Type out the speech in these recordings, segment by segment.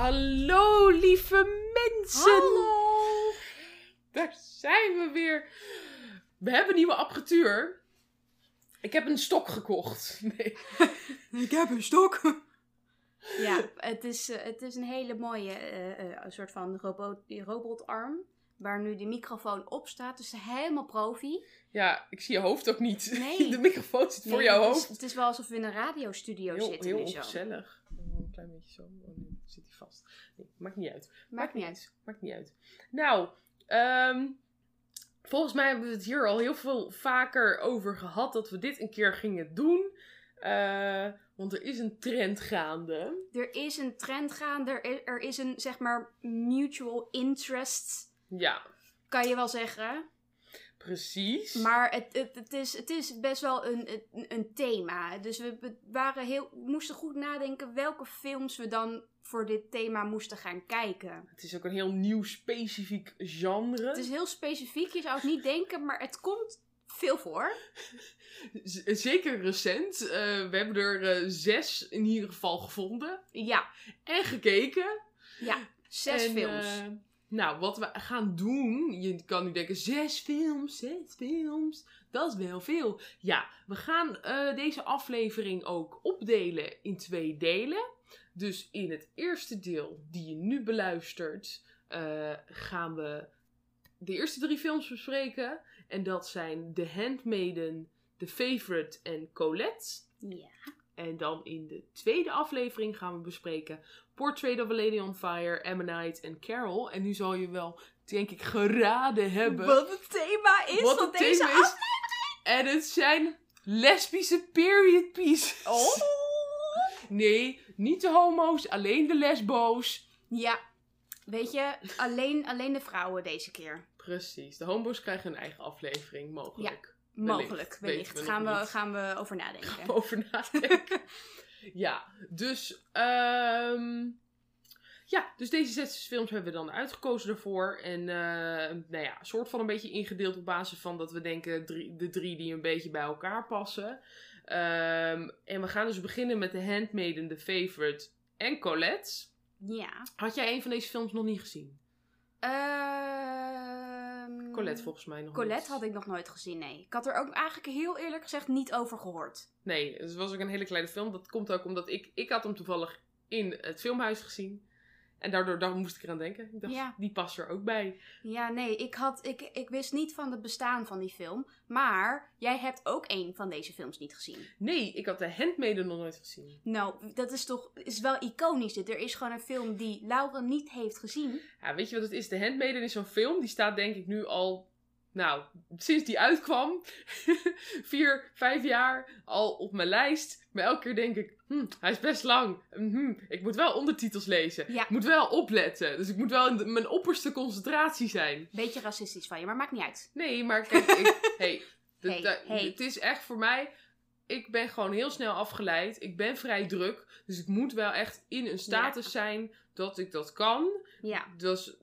Hallo lieve mensen! Hallo! Daar zijn we weer. We hebben nieuwe apparatuur. Ik heb een stok gekocht. Nee. Ik heb een stok. Ja, het is, eh, het is een hele mooie eh, eh, soort van robot, robotarm. Waar nu de microfoon op staat. Dus helemaal profi. Ja, ik zie je hoofd ook niet. Nee. De microfoon zit voor Nee, jouw het is- hoofd. Het is wel alsof we in een radiostudio Heel, zitten heel ongezellig. Een klein beetje zo. Oh nee, zit hij vast. Nee, maakt niet uit. Maakt niet uit. Maakt niet uit. Nou, ehm, volgens mij hebben we het hier al heel veel vaker over gehad dat we dit een keer gingen doen. Eh, want er is een trend gaande. Er is een trend gaande. Er is, er is een, zeg maar, mutual interest. Ja, Kan je wel zeggen. Precies. Maar het, het, het, is, het is best wel een, een, thema. Dus we, waren heel, we moesten goed nadenken welke films we dan voor dit thema moesten gaan kijken. Het is ook een heel nieuw specifiek genre. Het is heel specifiek, je zou het niet denken, maar het komt veel voor. Z- Zeker recent. Eh, we hebben er eh, zes in ieder geval gevonden. Ja, En gekeken. ja. Zes En, films. eh, nou, wat we gaan doen. Je kan nu denken: zes films, zes films. Dat is wel veel. Ja, we gaan eh, deze aflevering ook opdelen in twee delen. Dus in het eerste deel, die je nu beluistert, eh, gaan we de eerste drie films bespreken. En dat zijn The Handmaiden, The Favorite en Colette. ja. En dan in de tweede aflevering gaan we bespreken Portrait of a Lady on Fire, Ammonite en Carol. En nu zal je wel, denk ik, geraden hebben Wat het thema is wat van deze thema is. En het zijn lesbische period pieces. Oh. Nee, niet de homo's, alleen de lesbo's. Ja, weet je, alleen, alleen de vrouwen deze keer. Precies, de homo's krijgen een eigen aflevering, mogelijk. Mogelijk, wellicht. we Gaan we, niet. gaan we over nadenken. over nadenken. ja, dus, ehm, ja, dus deze zes films hebben we dan uitgekozen daarvoor. En eh, nou ja, soort van een beetje ingedeeld op basis van dat we denken drie, de drie die een beetje bij elkaar passen. Ehm, en we gaan dus beginnen met The Handmaiden, The Favorite en Colette. Ja. Had jij een van deze films nog niet gezien? Ehm, Colette volgens mij nog Colette niet. had ik nog nooit gezien, nee. Ik had er ook eigenlijk heel eerlijk gezegd niet over gehoord. Nee, het was ook een hele kleine film. Dat komt ook omdat ik, ik had hem toevallig in het filmhuis gezien. En daardoor daar moest ik eraan denken. Ik dacht, Ja. die past er ook bij. Ja, nee, ik, had, ik, ik wist niet van het bestaan van die film. Maar jij hebt ook een van deze films niet gezien. Nee, ik had de Handmaiden nog nooit gezien. Nou, dat is toch is wel iconisch dit. Er is gewoon een film die Laura niet heeft gezien. Ja, weet je wat het is? De Handmaiden is zo'n film. Die staat denk ik nu al... Nou, sinds die uitkwam, vier, vijf jaar al op mijn lijst. Maar elke keer denk ik, hm, hij is best lang. Hm, ik moet wel ondertitels lezen. Ja. Ik moet wel opletten. Dus ik moet wel in de- mijn opperste concentratie zijn. Beetje racistisch van je, maar maakt niet uit. Nee, maar kijk, ik, hey, Hey, hey. het is echt voor mij. Ik ben gewoon heel snel afgeleid. Ik ben vrij druk. Dus ik moet wel echt in een status zijn dat ik dat kan. Ja. Dus,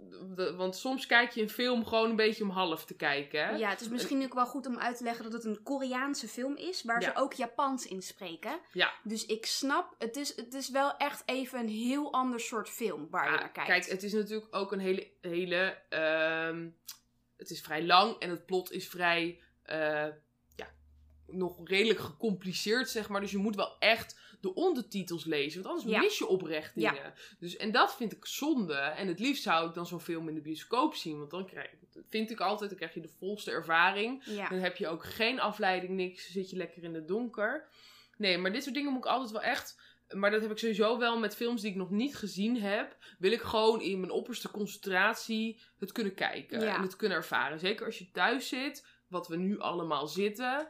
want soms kijk je een film gewoon een beetje om half te kijken. Hè? Ja, het is misschien ook wel goed om uit te leggen dat het een Koreaanse film is, waar Ja. ze ook Japans in spreken. Ja. Dus ik snap, het is, het is wel echt even een heel ander soort film waar je naar kijkt. kijk, het is natuurlijk ook een hele. hele ehm, het is vrij lang en het plot is vrij. eh, nog redelijk gecompliceerd, zeg maar. Dus je moet wel echt de ondertitels lezen. Want anders Ja. mis je oprecht Ja. dingen. Dus, en dat vind ik zonde. En het liefst zou ik dan zo'n film in de bioscoop zien. Want dan krijg vind ik altijd, dan krijg je de volste ervaring. ja. Dan heb je ook geen afleiding, niks. Zit je lekker in het donker. Nee, maar dit soort dingen moet ik altijd wel echt. Maar dat heb ik sowieso wel met films die ik nog niet gezien heb. Wil ik gewoon in mijn opperste concentratie het kunnen kijken. En het kunnen ervaren. Zeker als je thuis zit, wat we nu allemaal zitten.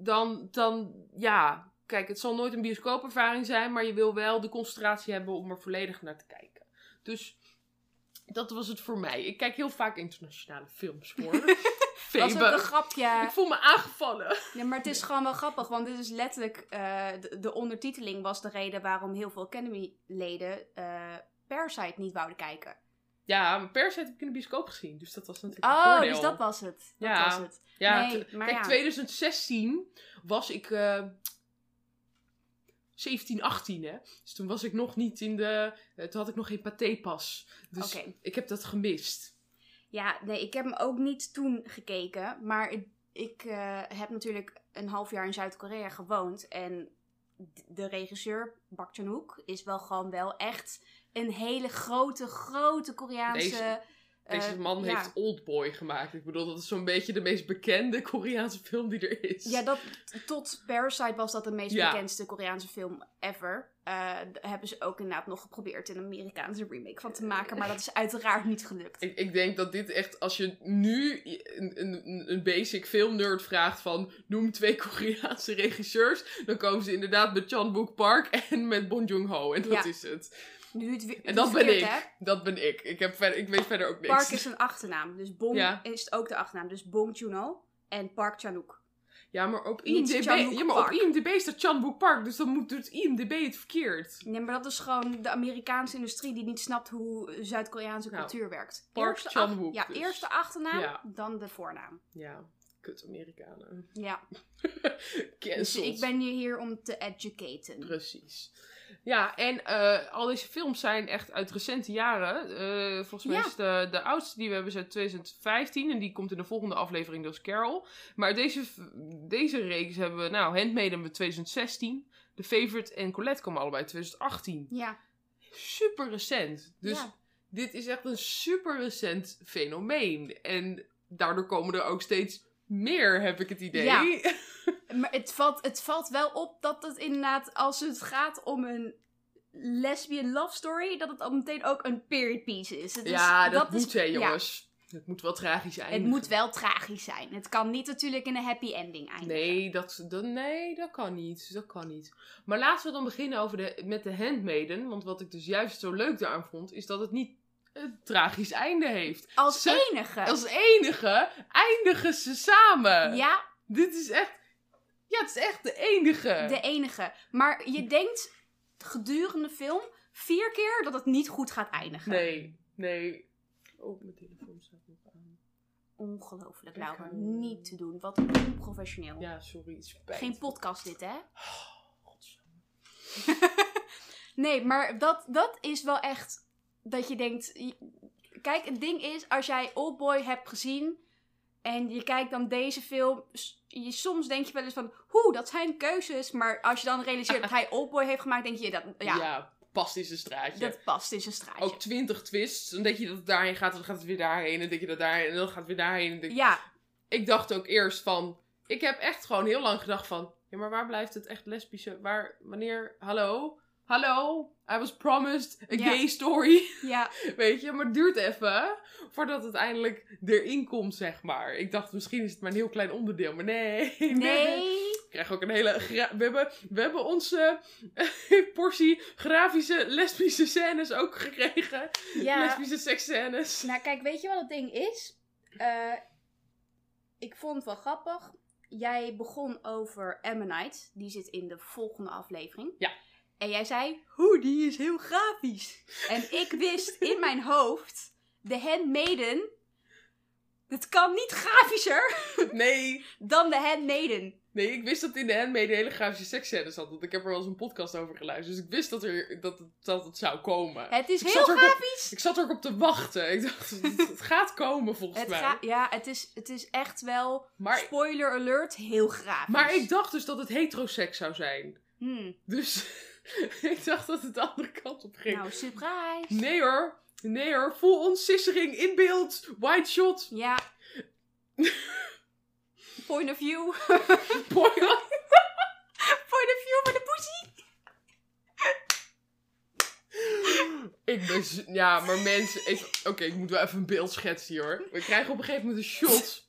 Dan, dan ja. Kijk, het zal nooit een bioscoopervaring zijn. Maar je wil wel de concentratie hebben om er volledig naar te kijken. Dus dat was het voor mij. Ik kijk heel vaak internationale films hoor. Dat ook Febe. een grapje. Ik voel me aangevallen. Ja, maar het is gewoon wel grappig, want dit is letterlijk... eh, de, de ondertiteling was de reden waarom heel veel Academy-leden eh Parasite niet wouden kijken. Ja, Parasite heb ik in de bioscoop gezien. Dus dat was natuurlijk een Oh, dus dat was het. Dat Ja. was het. Ja, Nee, maar kijk, ja. 2016 was ik... eh, 17, 18 hè. Dus toen was ik nog niet in de... eh, Toen had ik nog geen patépas. Dus ik heb dat gemist. Ja, nee, ik heb hem ook niet toen gekeken. Maar ik, ik eh, heb natuurlijk een half jaar in Zuid-Korea gewoond. En de regisseur, Park Chan-wook, is wel gewoon wel echt een hele grote, grote Koreaanse... Deze- Deze eh, man ja. heeft Oldboy gemaakt. Ik bedoel, dat is zo'n beetje de meest bekende Koreaanse film die er is. Ja, dat, tot Parasite was dat de meest Ja. bekendste Koreaanse film ever. Daar hebben ze ook inderdaad nog geprobeerd een Amerikaanse remake van te maken. Maar dat is uiteraard niet gelukt. Ik, ik denk dat dit echt, als je nu een, een, een basic filmnerd vraagt van noem twee Koreaanse regisseurs, dan komen ze inderdaad met Chan Wook Park en met Bong Joon-ho. En dat Ja. is het. Nu het, weer- En dat ben ik. hè? Dat ben ik. Ik, heb verder, ik weet verder ook niks. Park is een achternaam. Dus Bong Ja. is ook de achternaam. Dus Bong Joon-ho en Park Chan-wook. Ja, maar op IMDb, ja, maar op. IMDb staat Chan Wook Park, dus dan moet doet IMDb het verkeerd. Nee, maar dat is gewoon de Amerikaanse industrie die niet snapt hoe Zuid-Koreaanse Nou, cultuur werkt. Park Chan-wook Ja, dus. eerst de achternaam, Ja. dan de voornaam. Ja, kut Amerikanen. Ja, dus ik ben je hier om te educaten. Precies. Ja, en eh, al deze films zijn echt uit recente jaren. Eh, volgens mij Ja. is de, de oudste die we hebben is uit 2015. En die komt in de volgende aflevering, dus Carol. Maar deze, deze reeks hebben we, nou, Handmaiden hebben we 2016. The Favorite en Colette komen allebei 2018. Ja, Super recent. Dus ja. dit is echt een super recent fenomeen. En daardoor komen er ook steeds meer, heb ik het idee. Ja. Maar het valt, het valt wel op dat het inderdaad, als het gaat om een lesbian love story, dat het al meteen ook een period piece is. Het is Ja, dat, is- moet hè, ja, jongens. Het moet wel tragisch eindigen. het moet wel tragisch zijn. Het kan niet natuurlijk in een happy ending eindigen. Nee dat, dat, nee, dat kan niet. Dat kan niet. Maar laten we dan beginnen over de, met de Handmaiden. Want wat ik dus juist zo leuk daaraan vond, is dat het niet een tragisch einde heeft. Als Ze- enige. Als enige eindigen ze samen. Ja, Dit is echt... Ja, het is echt de enige. de enige. Maar je denkt gedurende de film vier keer dat het niet goed gaat eindigen. Nee, nee. Oh, mijn telefoon staat nog aan. Ongelooflijk, Laura. eh, Niet te doen. Wat onprofessioneel. Ja, sorry. Spijt Geen podcast dit, hè? Godsamme. Nee, maar dat, dat is wel echt dat je denkt... Kijk, het ding is, als jij Oldboy hebt gezien... en je kijkt dan deze film... Je, soms denk je wel eens van... Hoe, dat zijn keuzes. Maar als je dan realiseert dat hij Oldboy heeft gemaakt... denk je, dat, ja, Ja, past in zijn straatje. dat past in zijn straatje. Ook twintig twists. Dan denk je dat het daarheen gaat, dan gaat het weer daarheen. En dan denk je dat daarheen, en dan gaat het weer daarheen. Denk- Ja, Ik dacht ook eerst van... Ik heb echt gewoon heel lang gedacht van... Ja, maar waar blijft het echt lesbische? Waar, wanneer? Hallo? Hallo? I was promised a gay story. ja. Weet je, maar het duurt even voordat het eindelijk erin komt, zeg maar. Ik dacht, misschien is het maar een heel klein onderdeel, maar nee. Nee. Ik krijg ook een hele... We hebben, we hebben onze portie grafische lesbische scènes ook gekregen. Ja. Lesbische seksscènes. Nou, kijk, weet je wat het ding is? Eh, ik vond het wel grappig. Jij begon over Ammonite. Die zit in de volgende aflevering. Ja. En jij zei, hoe, die is heel grafisch. En ik wist in mijn hoofd, de Handmaiden, het kan niet grafischer Nee, dan de Handmaiden. nee, ik wist dat in de handmade hele grafische seksscènes zat. Want ik heb er wel eens een podcast over geluisterd. Dus ik wist dat, er, dat, het, dat het zou komen. Het is Ik heel op- grafisch. Ik zat er ook op te wachten. Ik dacht, het, het gaat komen volgens Het mij. ga, ja, het is, het is echt wel, Maar, spoiler alert, heel grafisch. maar ik dacht dus dat het heteroseks zou zijn. Hmm, Dus ik dacht dat het de andere kant op ging. nou, surprise. Nee hoor. Nee hoor. Full on sissering in beeld. Wide shot. Ja. Point of view. Boy, Point of view voor de poesie. ik ben... Ja, maar mensen... Oké, ik moet wel even een beeld schetsen hier hoor. We krijgen op een gegeven moment een shot.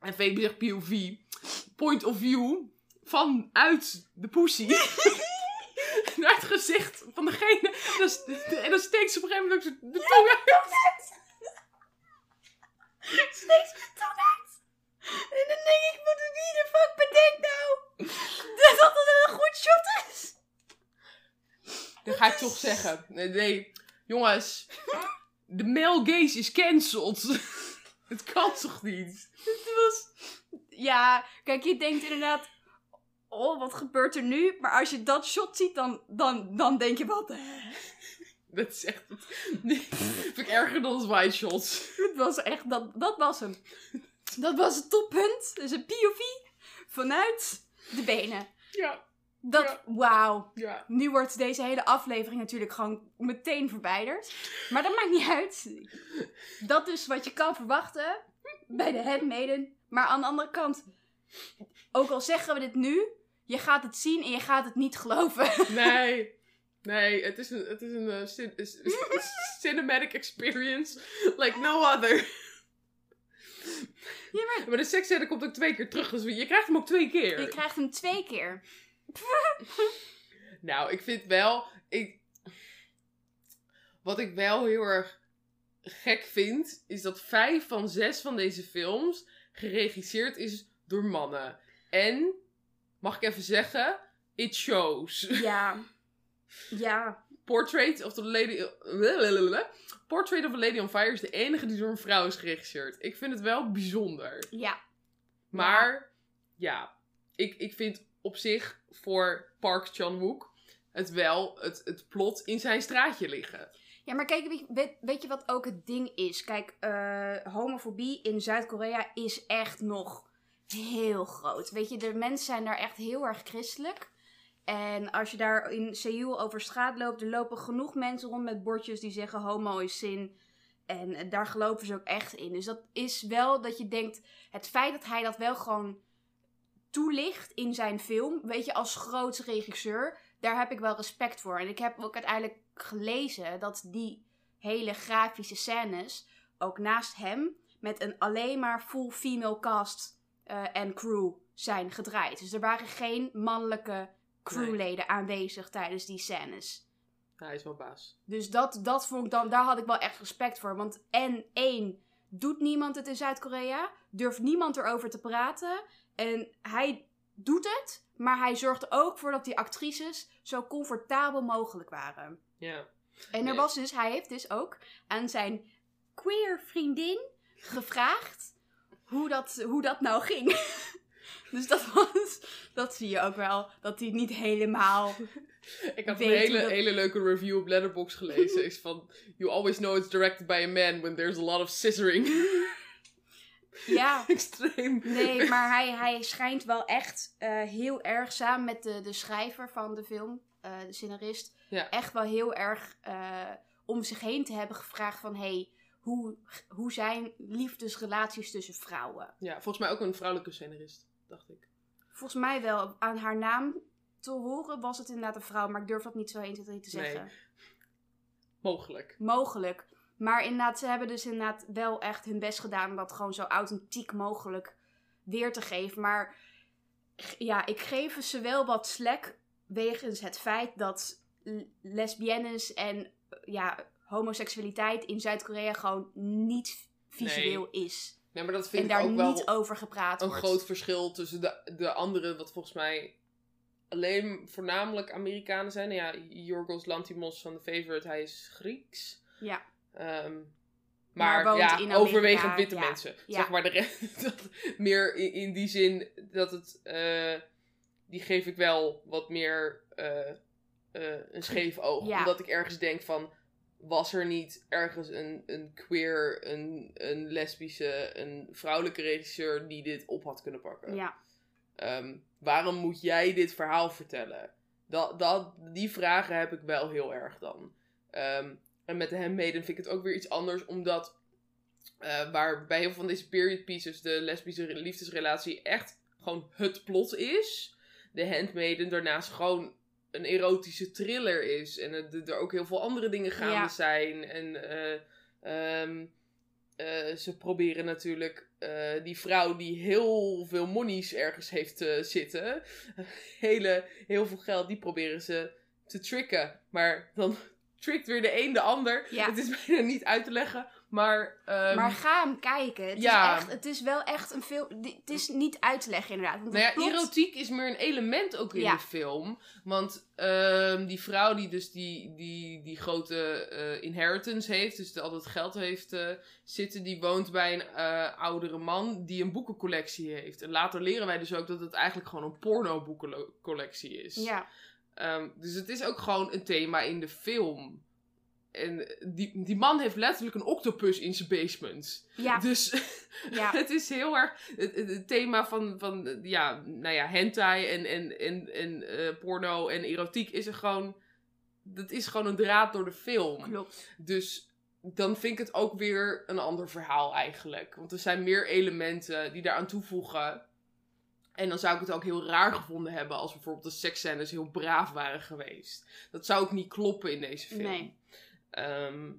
En Fabi zegt POV. Point of view. Vanuit de poesie. Het gezicht van degene. En dan, en dan steekt ze op een gegeven moment ook de tong uit. Steeds mijn tong uit. En dan denk ik, wat wie de fuck bedenkt nou? Dat dat een goed shot is. Dan ga ik toch zeggen. Nee, nee. jongens. De male gaze is cancelled. Het kan toch niet? Het was... Ja, kijk, je denkt inderdaad... oh, wat gebeurt er nu? Maar als je dat shot ziet, dan, dan, dan denk je, wat Dat is echt... Vind ik erger dan White Shots. Het was echt, dat, dat was hem. Dat was het toppunt. Dus een POV vanuit de benen. Ja, Dat, Ja. wauw. ja. Nu wordt deze hele aflevering natuurlijk gewoon meteen verwijderd. Maar dat maakt niet uit. Dat is wat je kan verwachten bij de Handmaiden. Maar aan de andere kant, ook al zeggen we dit nu, je gaat het zien en je gaat het niet geloven. Nee. Nee, het is een, het is een eh, cin- is- cinematic experience like no other. Ja, maar Maar de seksscène komt ook twee keer terug, dus je krijgt hem ook twee keer. je krijgt hem twee keer. Nou, ik vind wel. Ik, wat ik wel heel erg gek vind, is dat vijf van zes van deze films geregisseerd is door mannen. En, mag ik even zeggen, it shows. Ja. Ja. Portrait of the Lady. Portrait of a Lady on Fire is de enige die door een vrouw is geregisseerd. Ik vind het wel bijzonder. Ja. Maar ja, ik, ik vind op zich voor Park Chan-wook het wel het, het plot in zijn straatje liggen. Ja, maar kijk, weet, weet, weet je wat ook het ding is? Kijk, eh, homofobie in Zuid-Korea is echt nog heel groot. Weet je, de mensen zijn daar echt heel erg christelijk. En als je daar in Seoul over straat loopt, er lopen genoeg mensen rond met bordjes die zeggen homo is zin. En eh, daar geloven ze ook echt in. Dus dat is wel dat je denkt, het feit dat hij dat wel gewoon toelicht in zijn film, weet je, als groot regisseur, daar heb ik wel respect voor. En ik heb ook uiteindelijk gelezen dat die hele grafische scènes ook naast hem met een alleen maar full female cast eh, en crew zijn gedraaid. Dus er waren geen mannelijke crewleden aanwezig tijdens die scènes. Hij is wel baas. Dus dat, dat vond ik dan, daar had ik wel echt respect voor. Want en één, doet niemand het in Zuid-Korea? Durft niemand erover te praten? En hij doet het, maar hij zorgt er ook voor dat die actrices zo comfortabel mogelijk waren. Ja. En er Nee. was dus, hij heeft dus ook aan zijn queer vriendin gevraagd hoe dat, hoe dat nou ging. dus dat was, dat zie je ook wel, dat hij niet helemaal Ik had een hele, dat- hele leuke review op Letterboxd gelezen. is van, you always know it's directed by a man when there's a lot of scissoring. Ja, Extreem. nee, maar hij, hij schijnt wel echt eh, heel erg samen met de, de schrijver van de film, eh, de scenarist, Ja. echt wel heel erg eh, om zich heen te hebben gevraagd van, hey, hoe, hoe zijn liefdesrelaties tussen vrouwen? Ja, volgens mij ook een vrouwelijke scenarist, dacht ik. Volgens mij wel, aan haar naam te horen was het inderdaad een vrouw, maar ik durf dat niet zo 1, 2, 3 te Nee. zeggen. Mogelijk. Mogelijk. Maar inderdaad, ze hebben dus inderdaad wel echt hun best gedaan om dat gewoon zo authentiek mogelijk weer te geven. Maar ja, ik geef ze wel wat slack wegens het feit dat lesbiennes en ja, homoseksualiteit in Zuid-Korea gewoon niet visueel is. Nee, maar dat vind En ik daar ook wel niet over gepraat een wordt. groot verschil tussen de, de andere, wat volgens mij alleen voornamelijk Amerikanen zijn. Nou ja, Yorgos Lantimos van The Favorite, hij is Grieks. Ja. Ehm, Maar maar ja, Amerika, overwegend witte ja. mensen. Ja. Zeg maar de rest, dat, meer in, in die zin dat het, eh, die geef ik wel wat meer eh, eh, een scheef oog. Ja. Omdat ik ergens denk van, was er niet ergens een, een queer, een, een lesbische, een vrouwelijke regisseur die dit op had kunnen pakken? Ja. Ehm, waarom moet jij dit verhaal vertellen? Dat, dat, die vragen heb ik wel heel erg dan. Ehm, en met de Handmaiden vind ik het ook weer iets anders, omdat eh, waar bij heel veel van deze period pieces de lesbische re- liefdesrelatie echt gewoon het plot is. De Handmaiden daarnaast gewoon een erotische thriller is. En het- er ook heel veel andere dingen gaande Ja. zijn. En eh, ehm, eh, ze proberen natuurlijk eh, die vrouw die heel veel monies ergens heeft zitten. Hele, heel veel geld, die proberen ze te tricken. Maar dan trikt weer de een de ander. Ja. Het is bijna niet uit te leggen. Maar, ehm, maar ga hem kijken. Het, ja. is echt, het is wel echt een film. die- Het is niet uit te leggen, inderdaad. Want Nou ja, plot- erotiek is meer een element ook in Ja. de film. Want ehm, die vrouw die dus die, die, die grote eh, inheritance heeft, dus de, al dat geld heeft eh, zitten, die woont bij een eh, oudere man die een boekencollectie heeft. En later leren wij dus ook dat het eigenlijk gewoon een porno-boekencollectie is. Ja, Ehm, dus het is ook gewoon een thema in de film. En die, die man heeft letterlijk een octopus in zijn basement. ja, Dus ja. het is heel erg het, thema van, van ja, nou ja, hentai en, en, en, en eh, porno en erotiek is er gewoon. Dat is gewoon een draad door de film. klopt. Dus dan vind ik het ook weer een ander verhaal eigenlijk. Want er zijn meer elementen die daaraan toevoegen. En dan zou ik het ook heel raar gevonden hebben als bijvoorbeeld de seksscènes heel braaf waren geweest. Dat zou ook niet kloppen in deze film. Nee. Ehm,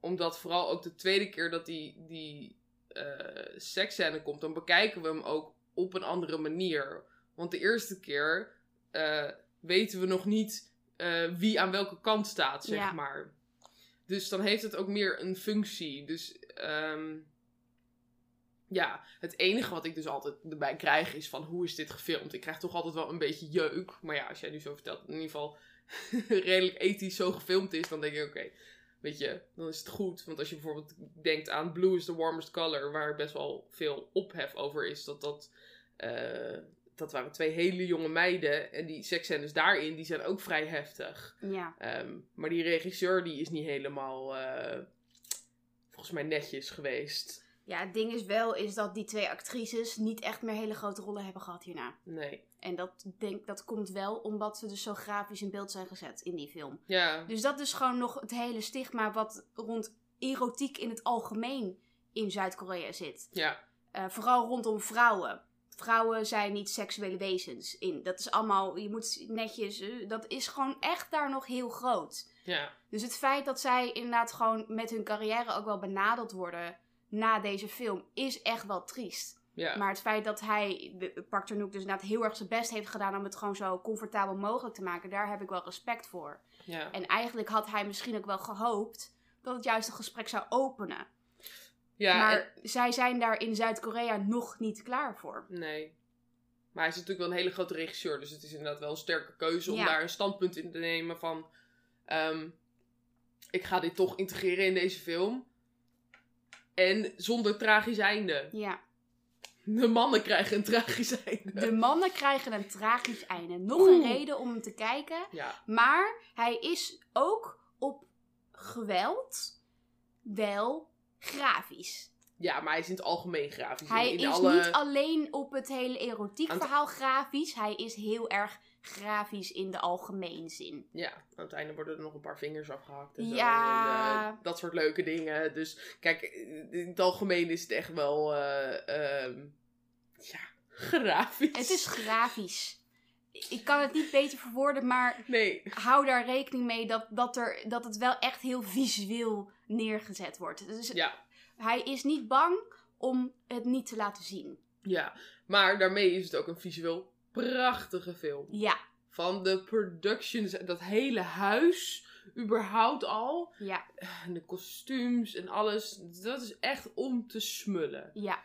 omdat vooral ook de tweede keer dat die, die eh seksscène komt, dan bekijken we hem ook op een andere manier. Want de eerste keer eh, weten we nog niet eh, wie aan welke kant staat, zeg Ja. maar. Dus dan heeft het ook meer een functie. Dus ehm, ja, het enige wat ik dus altijd erbij krijg is van hoe is dit gefilmd? Ik krijg toch altijd wel een beetje jeuk. Maar ja, als jij nu zo vertelt, in ieder geval redelijk ethisch zo gefilmd is, dan denk ik oké, weet je, dan is het goed. Want als je bijvoorbeeld denkt aan Blue is the warmest color, waar best wel veel ophef over is, dat dat... eh, dat waren twee hele jonge meiden. En die seksscènes daarin, die zijn ook vrij heftig. Ja, Ehm, maar die regisseur, die is niet helemaal, eh, volgens mij, netjes geweest. ja, het ding is wel is dat die twee actrices niet echt meer hele grote rollen hebben gehad hierna. Nee. En dat, denk, dat komt wel omdat ze dus zo grafisch in beeld zijn gezet in die film. Ja, Dus dat is gewoon nog het hele stigma wat rond erotiek in het algemeen in Zuid-Korea zit. ja, Eh, vooral rondom vrouwen. Vrouwen zijn niet seksuele wezens. In. Dat is allemaal, je moet netjes, eh, dat is gewoon echt daar nog heel groot. ja, Dus het feit dat zij inderdaad gewoon met hun carrière ook wel benaderd worden na deze film, is echt wel triest. Ja. Maar het feit dat hij, de, Park Chan-wook dus inderdaad heel erg zijn best heeft gedaan om het gewoon zo comfortabel mogelijk te maken, daar heb ik wel respect voor. ja. En eigenlijk had hij misschien ook wel gehoopt dat het juist een gesprek zou openen. ja maar en- zij zijn daar in Zuid-Korea nog niet klaar voor. nee. Maar hij is natuurlijk wel een hele grote regisseur. Dus het is inderdaad wel een sterke keuze om Ja. daar een standpunt in te nemen van... ehm, ik ga dit toch integreren in deze film. En zonder tragisch einde. Ja, De mannen krijgen een tragisch einde. de mannen krijgen een tragisch einde. Nog een reden om hem te kijken. Ja, Maar hij is ook op geweld wel grafisch. ja, maar hij is in het algemeen grafisch. Hij in is alle... niet alleen op het hele erotiek verhaal grafisch. Hij is heel erg grafisch in de algemeen zin. Ja, aan het einde worden er nog een paar vingers afgehakt. En zo, Ja. en, eh, dat soort leuke dingen. Dus kijk, in het algemeen is het echt wel. eh, ehm, ja, grafisch. Het is grafisch. Ik kan het niet beter verwoorden, maar Nee. hou daar rekening mee dat, dat, er, dat het wel echt heel visueel neergezet wordt. Dus Ja, hij is niet bang om het niet te laten zien. ja. Maar daarmee is het ook een visueel prachtige film. Ja, Van de productions, dat hele huis, überhaupt al. ja, En de kostuums en alles. Dat is echt om te smullen. ja.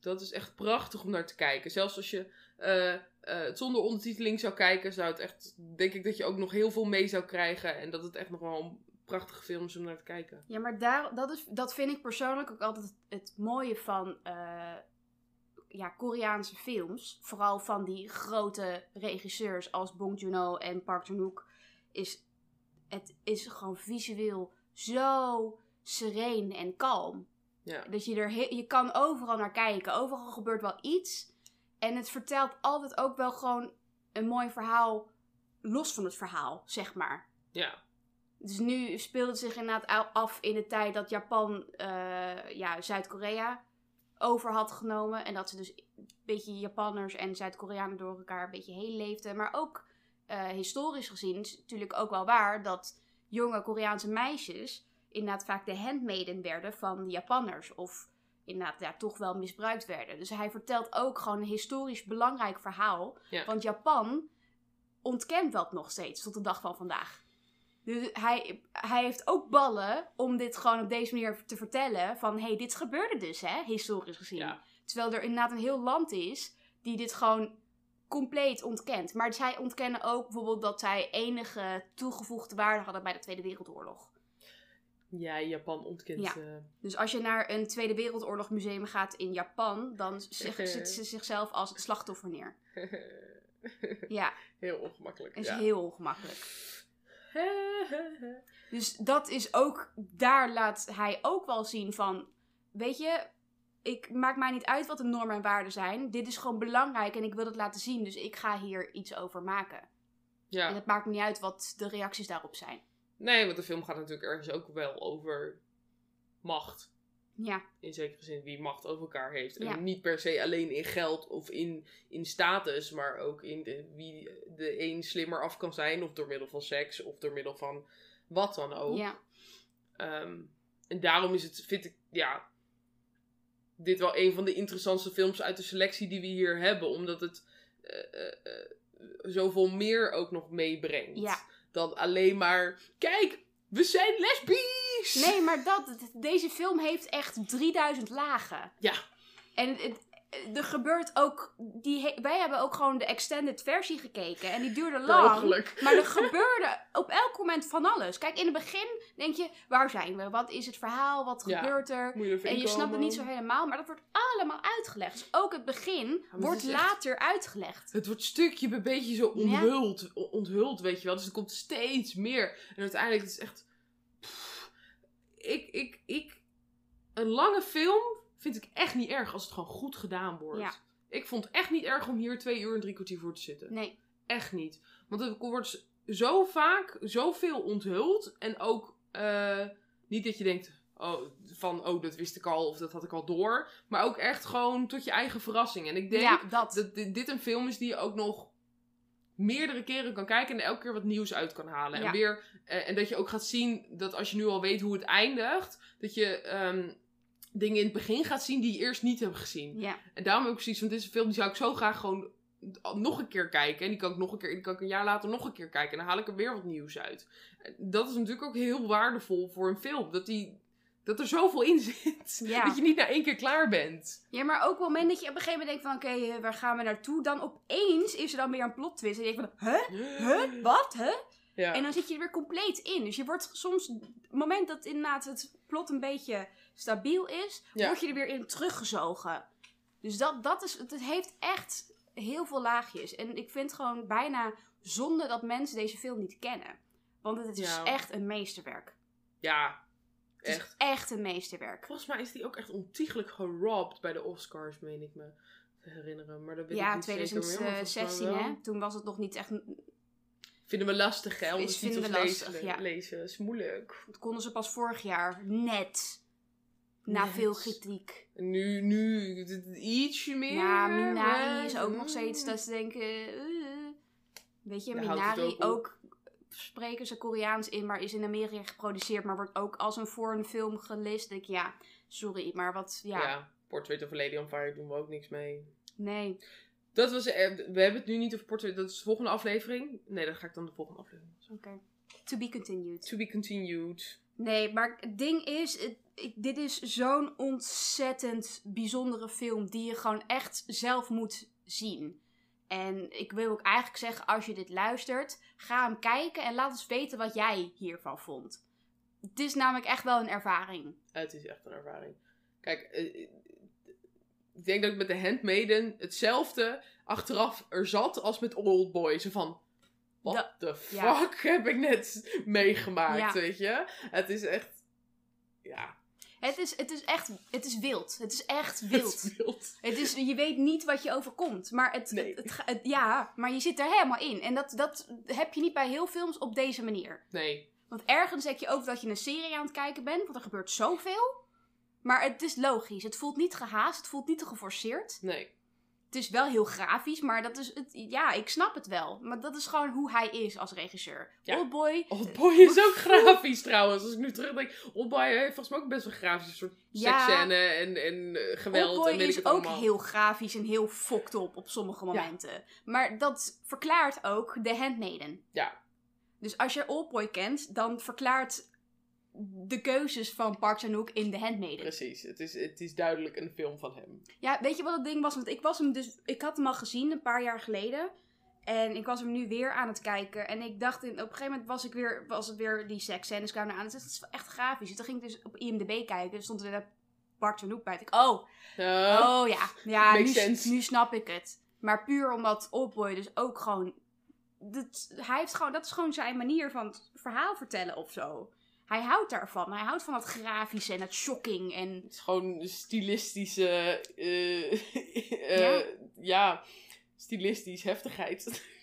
Dat is echt prachtig om naar te kijken. Zelfs als je eh, eh, het zonder ondertiteling zou kijken, zou het echt, denk ik dat je ook nog heel veel mee zou krijgen. En dat het echt nog wel een prachtige film is om naar te kijken. Ja, maar daar, dat, is, dat vind ik persoonlijk ook altijd het mooie van eh, ja, Koreaanse films. Vooral van die grote regisseurs als Bong Joon-ho en Park Chan-wook. Is, het is gewoon visueel zo sereen en kalm. Ja, Dat je er je kan overal naar kijken. Overal gebeurt wel iets. En het vertelt altijd ook wel gewoon een mooi verhaal. Los van het verhaal, zeg maar. ja, Dus nu speelt het zich inderdaad af in de tijd dat Japan eh, ja, Zuid-Korea over had genomen. En dat ze dus een beetje Japanners en Zuid-Koreanen door elkaar een beetje heen leefden. Maar ook eh, historisch gezien is het natuurlijk ook wel waar dat jonge Koreaanse meisjes inderdaad vaak de handmaiden werden van de Japanners. Of inderdaad ja, toch wel misbruikt werden. Dus hij vertelt ook gewoon een historisch belangrijk verhaal. Ja. Want Japan ontkent dat nog steeds tot de dag van vandaag. Dus hij, hij heeft ook ballen om dit gewoon op deze manier te vertellen. Van, hé, hey, dit gebeurde dus, hè, historisch gezien. Ja. Terwijl er inderdaad een heel land is die dit gewoon compleet ontkent. Maar zij ontkennen ook bijvoorbeeld dat zij enige toegevoegde waarde hadden bij de Tweede Wereldoorlog. Ja, Japan ontkent... Ja. eh, Dus als je naar een Tweede Wereldoorlog museum gaat in Japan, dan zet ze zichzelf als het slachtoffer neer. Ja, Heel ongemakkelijk. is ja. heel ongemakkelijk. Dus dat is ook, daar laat hij ook wel zien van, weet je, ik maak mij niet uit wat de normen en waarden zijn. Dit is gewoon belangrijk en ik wil het laten zien, dus ik ga hier iets over maken. ja. En het maakt me niet uit wat de reacties daarop zijn. Nee, want de film gaat natuurlijk ergens ook wel over macht. Ja, In zekere zin wie macht over elkaar heeft. Ja. En niet per se alleen in geld of in, in status, maar ook in de, wie de een slimmer af kan zijn. Of door middel van seks, of door middel van wat dan ook. ja, Ehm, en daarom is het, vind ik, ja, dit wel een van de interessantste films uit de selectie die we hier hebben. Omdat het eh, eh, zoveel meer ook nog meebrengt. Ja. Dan alleen maar, kijk, we zijn lesbisch! Nee, maar dat, deze film heeft echt 3000 lagen. Ja. En het, er gebeurt ook, die, wij hebben ook gewoon de extended versie gekeken en die duurde lang. Maar er gebeurde op elk moment van alles. Kijk, in het begin denk je, waar zijn we? Wat is het verhaal? Wat Ja. gebeurt er? Je En je snapt het niet zo helemaal, maar dat wordt allemaal uitgelegd. Dus ook het begin het wordt echt- later uitgelegd. Het wordt stukje bij beetje zo onthuld, onthuld, weet je wel. Dus er komt steeds meer. En uiteindelijk is het echt... ik, ik, ik... Een lange film vind ik echt niet erg als het gewoon goed gedaan wordt. Ja. Ik vond het echt niet erg om hier twee uur en drie kwartier voor te zitten. Nee, Echt niet. Want het wordt zo vaak zoveel onthuld. En ook eh, niet dat je denkt oh, van, oh, dat wist ik al of dat had ik al door. Maar ook echt gewoon tot je eigen verrassing. En ik denk ja, dat. dat dit, dit een film is die je ook nog meerdere keren kan kijken en elke keer wat nieuws uit kan halen. Ja. En, weer, eh, en dat je ook gaat zien dat als je nu al weet hoe het eindigt, dat je ehm, dingen in het begin gaat zien die je eerst niet hebt gezien. Ja, En daarom ik precies, want dit is een film die zou ik zo graag gewoon nog een keer kijken. En die kan ik nog een keer, die kan ik een jaar later nog een keer kijken. En dan haal ik er weer wat nieuws uit. Dat is natuurlijk ook heel waardevol voor een film. Dat, die, dat er zoveel in zit. Ja. Dat je niet na één keer klaar bent. ja, maar ook op het moment dat je op een gegeven moment denkt van, oké, eh, waar gaan we naartoe? Dan opeens is er dan weer een plot twist. En je denkt van, huh? Huh? Wat? Huh? Ja. En dan zit je er weer compleet in. Dus je wordt soms, op het moment dat inderdaad het plot een beetje stabiel is, Ja. word je er weer in teruggezogen. Dus dat, dat is, het heeft echt heel veel laagjes. En ik vind gewoon bijna zonde dat mensen deze film niet kennen. Want het is Ja. echt een meesterwerk. ja, Het is echt. echt een meesterwerk. Volgens mij is die ook echt ontiegelijk gerobbed bij de Oscars, meen ik me te herinneren. Maar dat weet ik Ja, niet meer. volgens mij 2016 wel. hè. Toen was het nog niet echt... Vinden we lastig, hè? Om Is- vinden we lastig, lezen, ja. lezen. is moeilijk. Dat konden ze pas vorig jaar. Net. Na Net. veel kritiek. Nu, nu ietsje meer. Ja, Minari is ook nog Mm. steeds dat ze denken... eh, weet je, Minari ook, spreken ze Koreaans in, maar is in Amerika geproduceerd, maar wordt ook als een foreign film gelist. Denk ik, ja, sorry, maar wat, ja, Ja. Portrait of a Lady on Fire doen we ook niks mee. nee. Dat was, eh, we hebben het nu niet over Portrait, dat is de volgende aflevering. Nee, dat ga ik dan de volgende aflevering. Oké. To be continued. To be continued. Nee, maar het ding is, het- ik, dit is zo'n ontzettend bijzondere film die je gewoon echt zelf moet zien. En ik wil ook eigenlijk zeggen, als je dit luistert, ga hem kijken en laat ons weten wat jij hiervan vond. Het is namelijk echt wel een ervaring. Het is echt een ervaring. Kijk, eh, ik denk dat ik met de Handmaiden hetzelfde achteraf er zat als met Old Zo van, what the fuck ja. heb ik net meegemaakt, Ja. weet je? Het is echt, ja, Het is, het is echt, het is wild. Het is echt het wild. is wild. Het is, je weet niet wat je overkomt. Maar het, Nee. het, het het- ja, maar je zit er helemaal in. En dat, dat heb je niet bij heel films op deze manier. Nee, Want ergens denk je ook dat je een serie aan het kijken bent, want er gebeurt zoveel. Maar het is logisch. Het voelt niet gehaast, het voelt niet te geforceerd. nee. Het is wel heel grafisch, maar dat is het, ja, ik snap het wel. Maar dat is gewoon hoe hij is als regisseur. Ja. Oldboy, Oldboy is ook grafisch trouwens. Als ik nu terugdenk, Oldboy heeft volgens mij ook best wel grafisch. Een soort Ja. seksscène en, en eh, geweld Oldboy en weet is ook allemaal. heel grafisch en heel fokt op op sommige momenten. Maar dat verklaart ook The Handmaiden. Ja. Dus als je Oldboy kent, dan verklaart de keuzes van Park Chan-wook in The Handmaiden. Precies, het is, het is duidelijk een film van hem. Ja, weet je wat het ding was? Want ik was hem dus, ik had hem al gezien een paar jaar geleden. En ik was hem nu weer aan het kijken. En ik dacht, in, op een gegeven moment was, ik weer, was het weer die seksscènes kwamen aan. Het is echt grafisch. En toen ging ik dus op IMDb kijken. Er stond er een Park Chan-wook bij. Ik oh, oh ja, ja nu, snap ik het. Maar puur omdat Oldboy dus ook gewoon, dat, hij heeft gewoon, dat is gewoon zijn manier van het verhaal vertellen of zo. Hij houdt daarvan. Hij houdt van dat grafische en het shocking en... Het is gewoon stilistische. eh, eh, Ja. ja, stilistisch heftigheid.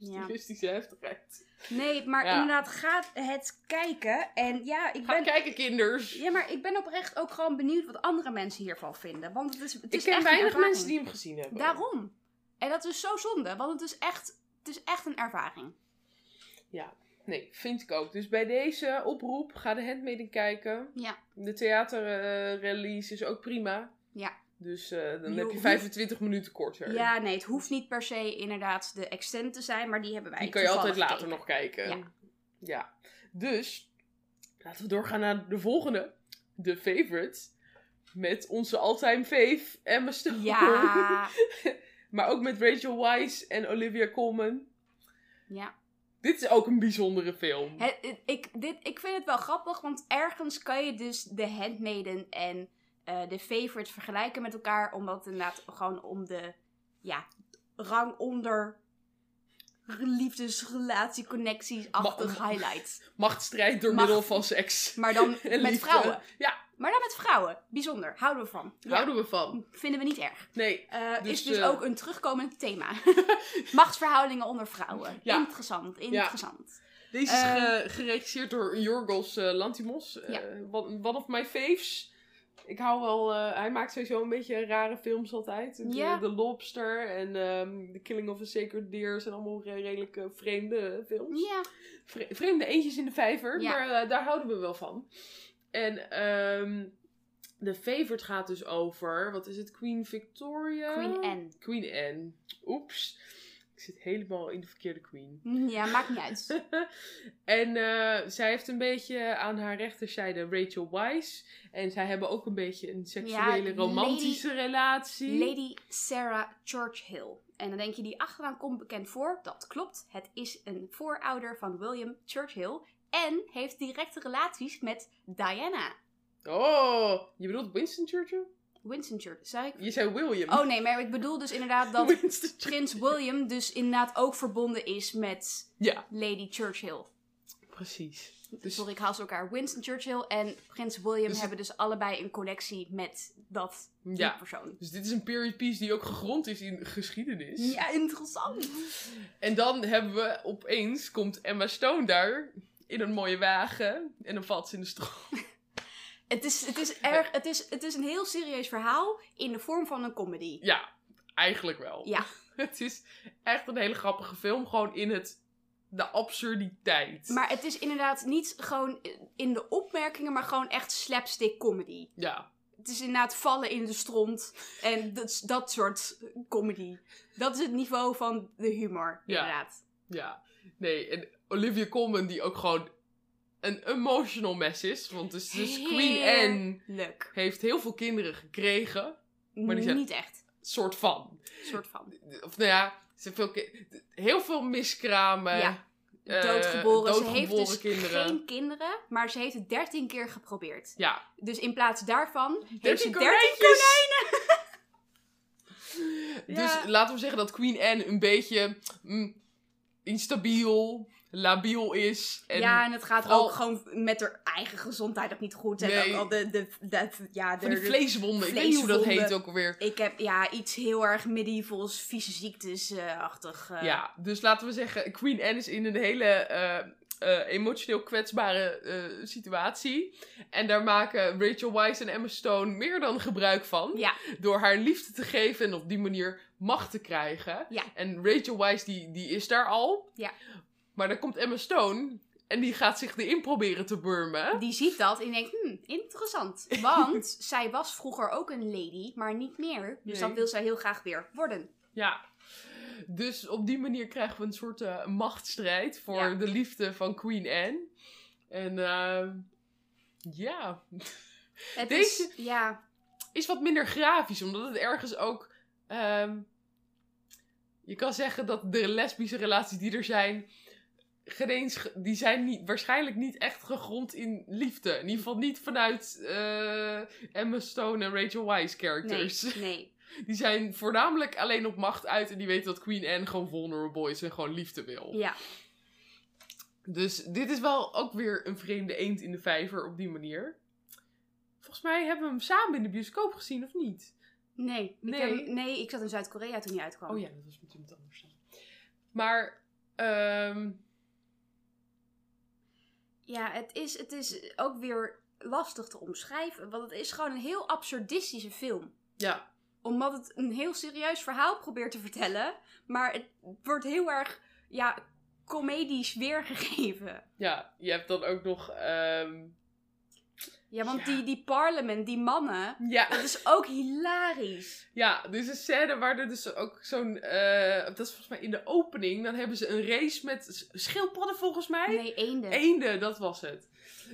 Ja. Stilistische heftigheid. Nee, maar Ja. inderdaad, ga het kijken. En ja, ik Ga ben... kijken, kinders. Ja, maar ik ben oprecht ook gewoon benieuwd wat andere mensen hiervan vinden. Want het is, het ik is ken echt een weinig mensen die hem gezien hebben. Daarom. En dat is zo zonde, want het is echt, het is echt een ervaring. Ja, nee, vind ik ook. Dus bij deze oproep, ga de Handmaiden kijken. Ja. De theaterrelease is ook prima. Ja. Dus eh, dan Je heb je hoeft- 25 minuten korter. Ja, nee, het hoeft niet per se inderdaad de extent te zijn, maar die hebben wij Die kan je altijd later gekeken. nog kijken. Ja. Ja. Dus, laten we doorgaan naar de volgende. De favorite. Met onze all-time fave, Emma Stone. Ja, maar ook met Rachel Weisz en Olivia Colman. ja. Dit is ook een bijzondere film. Het, het- ik, dit, ik vind het wel grappig, want ergens kan je dus de Handmaiden en eh, de Favorite vergelijken met elkaar. Omdat het inderdaad gewoon om de ja, rang onder liefdesrelatie, connecties, achtig Ma- highlights. Machtsstrijd door Macht- middel van seks. Maar dan met vrouwen. Ja, Maar dan met vrouwen. Bijzonder. Houden we van. Ja, houden we van. Vinden we niet erg. Nee, Eh, Dus, is dus eh, ook een terugkomend thema. Machtsverhoudingen onder vrouwen. Ja. Interessant, interessant. deze is Eh, ge- geregisseerd door Jorgos Lantimos. Ja. one, of my faves. Ik hou wel... hij maakt sowieso een beetje rare films altijd. De, Ja. The Lobster en ehm The Killing of a Sacred Deer zijn allemaal re- redelijk vreemde films. Ja. Vre- vreemde eentjes in de vijver, Ja. maar daar houden we wel van. En ehm de favorite gaat dus over, wat is het, Queen Victoria? Queen Anne. Queen Anne. Oeps. Ik zit helemaal in de verkeerde queen. Ja, maakt niet uit. en eh, zij heeft een beetje aan haar rechterzijde Rachel Weisz. En zij hebben ook een beetje een seksuele, Ja, romantische relatie. Lady Sarah Churchill. En dan denk je, die achteraan komt bekend voor. Dat klopt. Het is een voorouder van William Churchill. En heeft directe relaties met Diana. Oh, je bedoelt Winston Churchill? Winston Churchill, zei ik? Je zei William. Oh nee, maar ik bedoel dus inderdaad dat prins William dus inderdaad ook verbonden is met Ja, Lady Churchill. precies. Dus Sorry, ik haal ze elkaar. Winston Churchill en prins William Dus- hebben dus allebei een connectie met dat die Ja. persoon. Dus dit is een period piece die ook gegrond is in geschiedenis. Ja, interessant. En dan hebben we opeens, komt Emma Stone daar in een mooie wagen. En dan valt ze in de stroom. Het is, het, is erg, het, is, het is een heel serieus verhaal in de vorm van een comedy. Ja, eigenlijk wel. Ja, Het is echt een hele grappige film. Gewoon in het, de absurditeit. maar het is inderdaad niet gewoon in de opmerkingen, maar gewoon echt slapstick comedy. Ja, Het is inderdaad vallen in de stront en dat, dat soort comedy. Dat is het niveau van de humor, Ja. inderdaad. ja. Nee, en Olivia Colman die ook gewoon een emotional mess is. Want dus, dus Queen Anne Leuk. heeft heel veel kinderen gekregen. Maar die zijn- Niet echt. Soort van. soort van. Of nou ja, ze heeft veel ki- heel veel miskramen. Ja. eh, Doodgeboren. Ze heeft doodgeboren dus kinderen. geen kinderen, maar ze heeft het dertien keer geprobeerd. Ja, Dus in plaats daarvan heeft 13 ze konijntjes. 13 konijnen. Dus laten we zeggen dat Queen Anne een beetje mm, instabiel, labiel is. En ja, en het gaat ook gewoon met haar eigen gezondheid ook niet goed. Heeft Nee. al de, de, de, ja, van die de- vleeswonden. Ik weet niet hoe dat heet ook alweer. Ik heb ja, iets heel erg medievals, vieze ziektes-achtig. eh. Ja, dus laten we zeggen, Queen Anne is in een hele eh, eh, emotioneel kwetsbare eh, situatie. En daar maken Rachel Weisz en Emma Stone meer dan gebruik van. Ja, Door haar liefde te geven en op die manier macht te krijgen. Ja. En Rachel Weisz, die, die is daar al. Ja. Maar dan komt Emma Stone en die gaat zich erin proberen te burmen. die ziet dat en denkt, hmm, interessant. Want zij was vroeger ook een lady, maar niet meer. Dus Nee. dat wil zij heel graag weer worden. Ja. Dus op die manier krijgen we een soort eh, machtsstrijd voor Ja. de liefde van Queen Anne. En ehm, ja, Het Deze- is, ja, is wat minder grafisch, omdat het ergens ook. ehm, je kan zeggen dat de lesbische relaties die er zijn. die zijn niet, waarschijnlijk niet echt gegrond in liefde. In ieder geval niet vanuit eh, Emma Stone en Rachel Weisz nee, characters. nee. Die zijn voornamelijk alleen op macht uit en die weten dat Queen Anne gewoon vulnerable is en gewoon liefde wil. Ja, Dus dit is wel ook weer een vreemde eend in de vijver op die manier. Volgens mij hebben we hem samen in de bioscoop gezien, of niet? nee. Nee. Ik heb, nee, ik zat in Zuid-Korea toen hij uitkwam. Oh ja, dat was met iemand anders. dan. Maar, ehm Ja, het is, het is ook weer lastig te omschrijven. Want het is gewoon een heel absurdistische film. ja, Omdat het een heel serieus verhaal probeert te vertellen. Maar het wordt heel erg, ja, comedisch weergegeven. ja, je hebt dan ook nog, ehm, Ja, want Ja. Die, die parlement, die mannen, ja, dat is ook hilarisch. ja, dus een scène waar er dus ook zo'n, eh, dat is volgens mij in de opening, dan hebben ze een race met schildpadden volgens mij. Nee, eenden. Eenden, dat was het.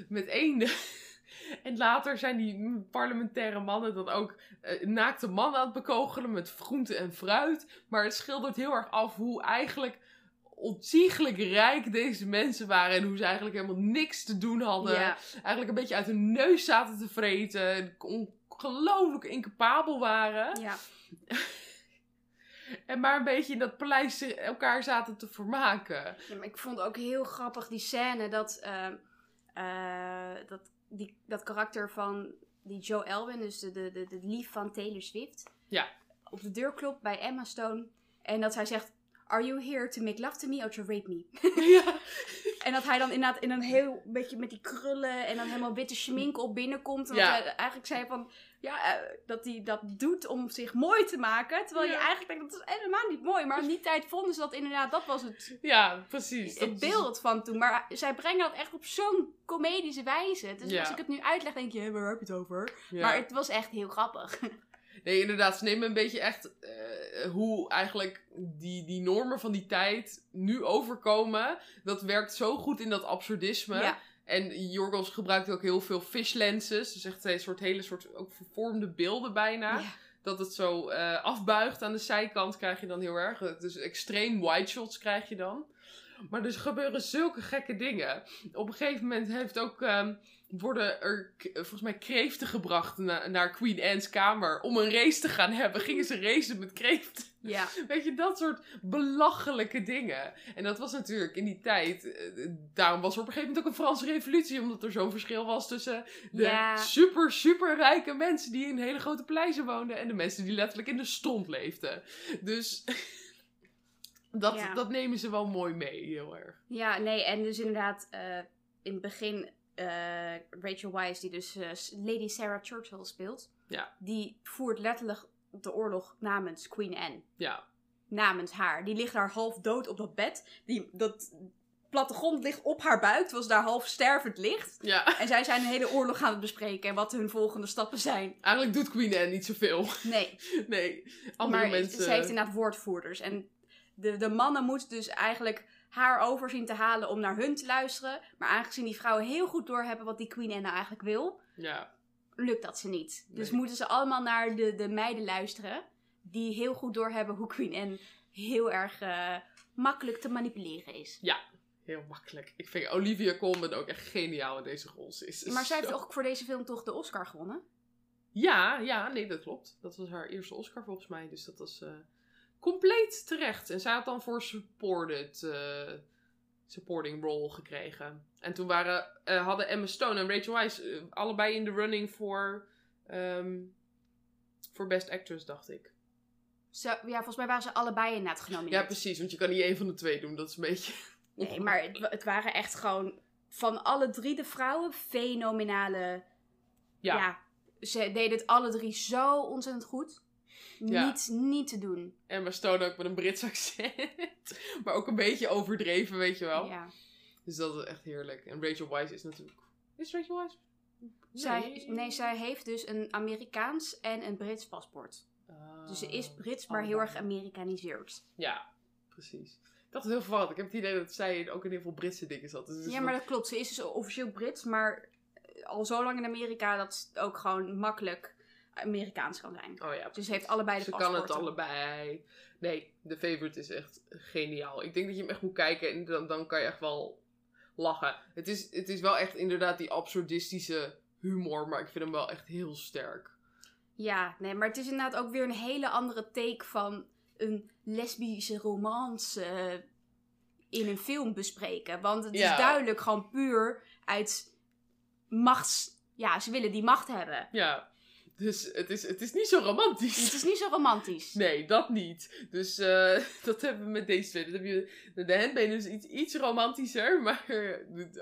Met eenden. En later zijn die parlementaire mannen dan ook eh, naakte mannen aan het bekogelen met groente en fruit. Maar het schildert heel erg af hoe eigenlijk ontiegelijk rijk deze mensen waren. En hoe ze eigenlijk helemaal niks te doen hadden. Ja, Eigenlijk een beetje uit hun neus zaten te vreten. en Ongelooflijk incapabel waren. ja. En maar een beetje in dat paleis elkaar zaten te vermaken. Ja, maar ik vond ook heel grappig die scène dat, ehm, eh, dat, die, dat karakter van die Joe Elwin, dus de, de, de, de lief van Taylor Swift, Ja. op de deur klopt bij Emma Stone en dat zij zegt, are you here to make love to me or to rape me? ja. En dat hij dan inderdaad in een heel beetje met die krullen en dan helemaal witte schmink op binnenkomt. En Ja. dat hij eigenlijk zei van, ja, eh, dat hij dat doet om zich mooi te maken. Terwijl je eigenlijk denkt, dat is helemaal niet mooi. Maar in die tijd vonden ze dat inderdaad, dat was het ja, precies. het beeld van toen. Maar zij brengen dat echt op zo'n comedische wijze. Dus Ja. als ik het nu uitleg, denk je, "Hé, waar heb je het over? Ja. Maar het was echt heel grappig. Nee, inderdaad. Ze nemen een beetje echt eh, hoe eigenlijk die, die normen van die tijd nu overkomen. Dat werkt zo goed in dat absurdisme. Ja. En Jorgos gebruikt ook heel veel fish lenses. Dus echt een soort hele soort ook vervormde beelden bijna. Ja. Dat het zo eh, afbuigt aan de zijkant krijg je dan heel erg. Dus extreem wide shots krijg je dan. Maar er gebeuren zulke gekke dingen. Op een gegeven moment heeft ook, ehm, worden er k- volgens mij kreeften gebracht na- naar Queen Anne's kamer. Om een race te gaan hebben. Gingen ze racen met kreeften. Ja. Weet je, dat soort belachelijke dingen. En dat was natuurlijk in die tijd. eh, daarom was er op een gegeven moment ook een Franse revolutie. Omdat er zo'n verschil was tussen de Ja. super, super rijke mensen die in hele grote paleizen woonden. En de mensen die letterlijk in de stond leefden. Dus dat, Ja. dat nemen ze wel mooi mee, heel erg. Ja, nee, en dus inderdaad, eh, in het begin, eh, Rachel Weisz, die dus eh, Lady Sarah Churchill speelt, Ja. die voert letterlijk de oorlog namens Queen Anne. Ja, Namens haar. Die ligt daar half dood op dat bed. Die, dat plattegrond ligt op haar buik, terwijl ze daar half stervend ligt. ja. En zij zijn een hele oorlog aan het bespreken en wat hun volgende stappen zijn. Eigenlijk doet Queen Anne niet zoveel. Nee, Nee, andere maar mensen... ze heeft inderdaad woordvoerders. En de, de mannen moeten dus eigenlijk haar over zien te halen om naar hun te luisteren. Maar aangezien die vrouwen heel goed doorhebben wat die Queen Anne nou eigenlijk wil, Ja, lukt dat ze niet. Dus Nee. moeten ze allemaal naar de, de meiden luisteren. Die heel goed doorhebben hoe Queen Anne heel erg eh, makkelijk te manipuleren is. heel makkelijk. Ik vind Olivia Colman ook echt geniaal in deze rol. Ze is Maar zij heeft zo- ook voor deze film toch de Oscar gewonnen? Ja, ja, nee, dat klopt. Dat was haar eerste Oscar volgens mij. Dus dat was eh, compleet terecht. En zij had dan voor supported, eh, supporting role gekregen. En toen waren, eh, hadden Emma Stone en Rachel Weisz eh, allebei in de running voor, ehm, voor Best Actress, dacht ik. Ja, volgens mij waren ze allebei inderdaad genomineerd. Ja, precies. Want je kan niet één van de twee doen. Dat is een beetje... Nee, maar het, het waren echt gewoon van alle drie de vrouwen fenomenale. Ja. Ja. ze deden het alle drie zo ontzettend goed. Ja. Niet, niet te doen. Emma Stone ook met een Brits accent. maar ook een beetje overdreven, weet je wel. Ja. Dus dat is echt heerlijk. En Rachel Weisz is natuurlijk... Is Rachel? Zij, nee, zij heeft dus een Amerikaans en een Brits paspoort. Ah, Dus ze is Brits, maar allebei. heel erg Amerikaniseerd. Ja, precies. Ik dacht het heel verwarrend. Ik heb het idee dat zij ook in heel veel Britse dingen zat. Dus is Ja, maar dat klopt. Ze is dus officieel Brits, maar al zo lang in Amerika dat het ook gewoon makkelijk Amerikaans kan zijn. Oh ja, Dus ze heeft allebei de Ze paspoorten. kan het allebei. Nee, de favorite is echt geniaal. Ik denk dat je hem echt moet kijken en dan, dan kan je echt wel lachen. Het is, het is wel echt inderdaad die absurdistische humor, maar ik vind hem wel echt heel sterk. Ja, nee, maar het is inderdaad ook weer een hele andere take van een lesbische romance eh, in een film bespreken. Want het Ja. is duidelijk gewoon puur uit machts... Ja, ze willen die macht hebben. Ja, dus het is, het is niet zo romantisch. Het is niet zo romantisch. Nee, dat niet. Dus eh, dat hebben we met deze twee. Dat heb je, de, handbeen is iets, iets romantischer, maar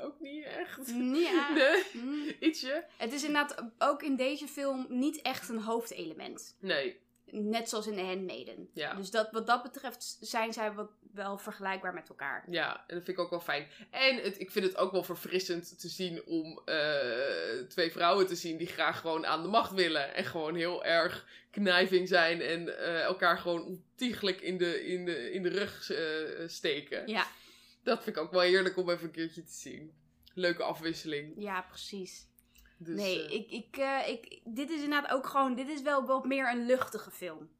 ook niet echt. Ja. Nee, Mm. ietsje. Het is inderdaad ook in deze film niet echt een hoofdelement. Nee, Net zoals in The Handmaiden. ja. Dus dat, wat dat betreft zijn zij wat, wel vergelijkbaar met elkaar. Ja, en dat vind ik ook wel fijn. En het, ik vind het ook wel verfrissend te zien om eh, twee vrouwen te zien die graag gewoon aan de macht willen. En gewoon heel erg knijving zijn en eh, elkaar gewoon ontiegelijk in de, in de, in de rug eh, steken. Ja, Dat vind ik ook wel heerlijk om even een keertje te zien. Leuke afwisseling. ja precies. Dus, nee, eh, ik, ik, eh, ik, dit is inderdaad ook gewoon, dit is wel wat meer een luchtige film.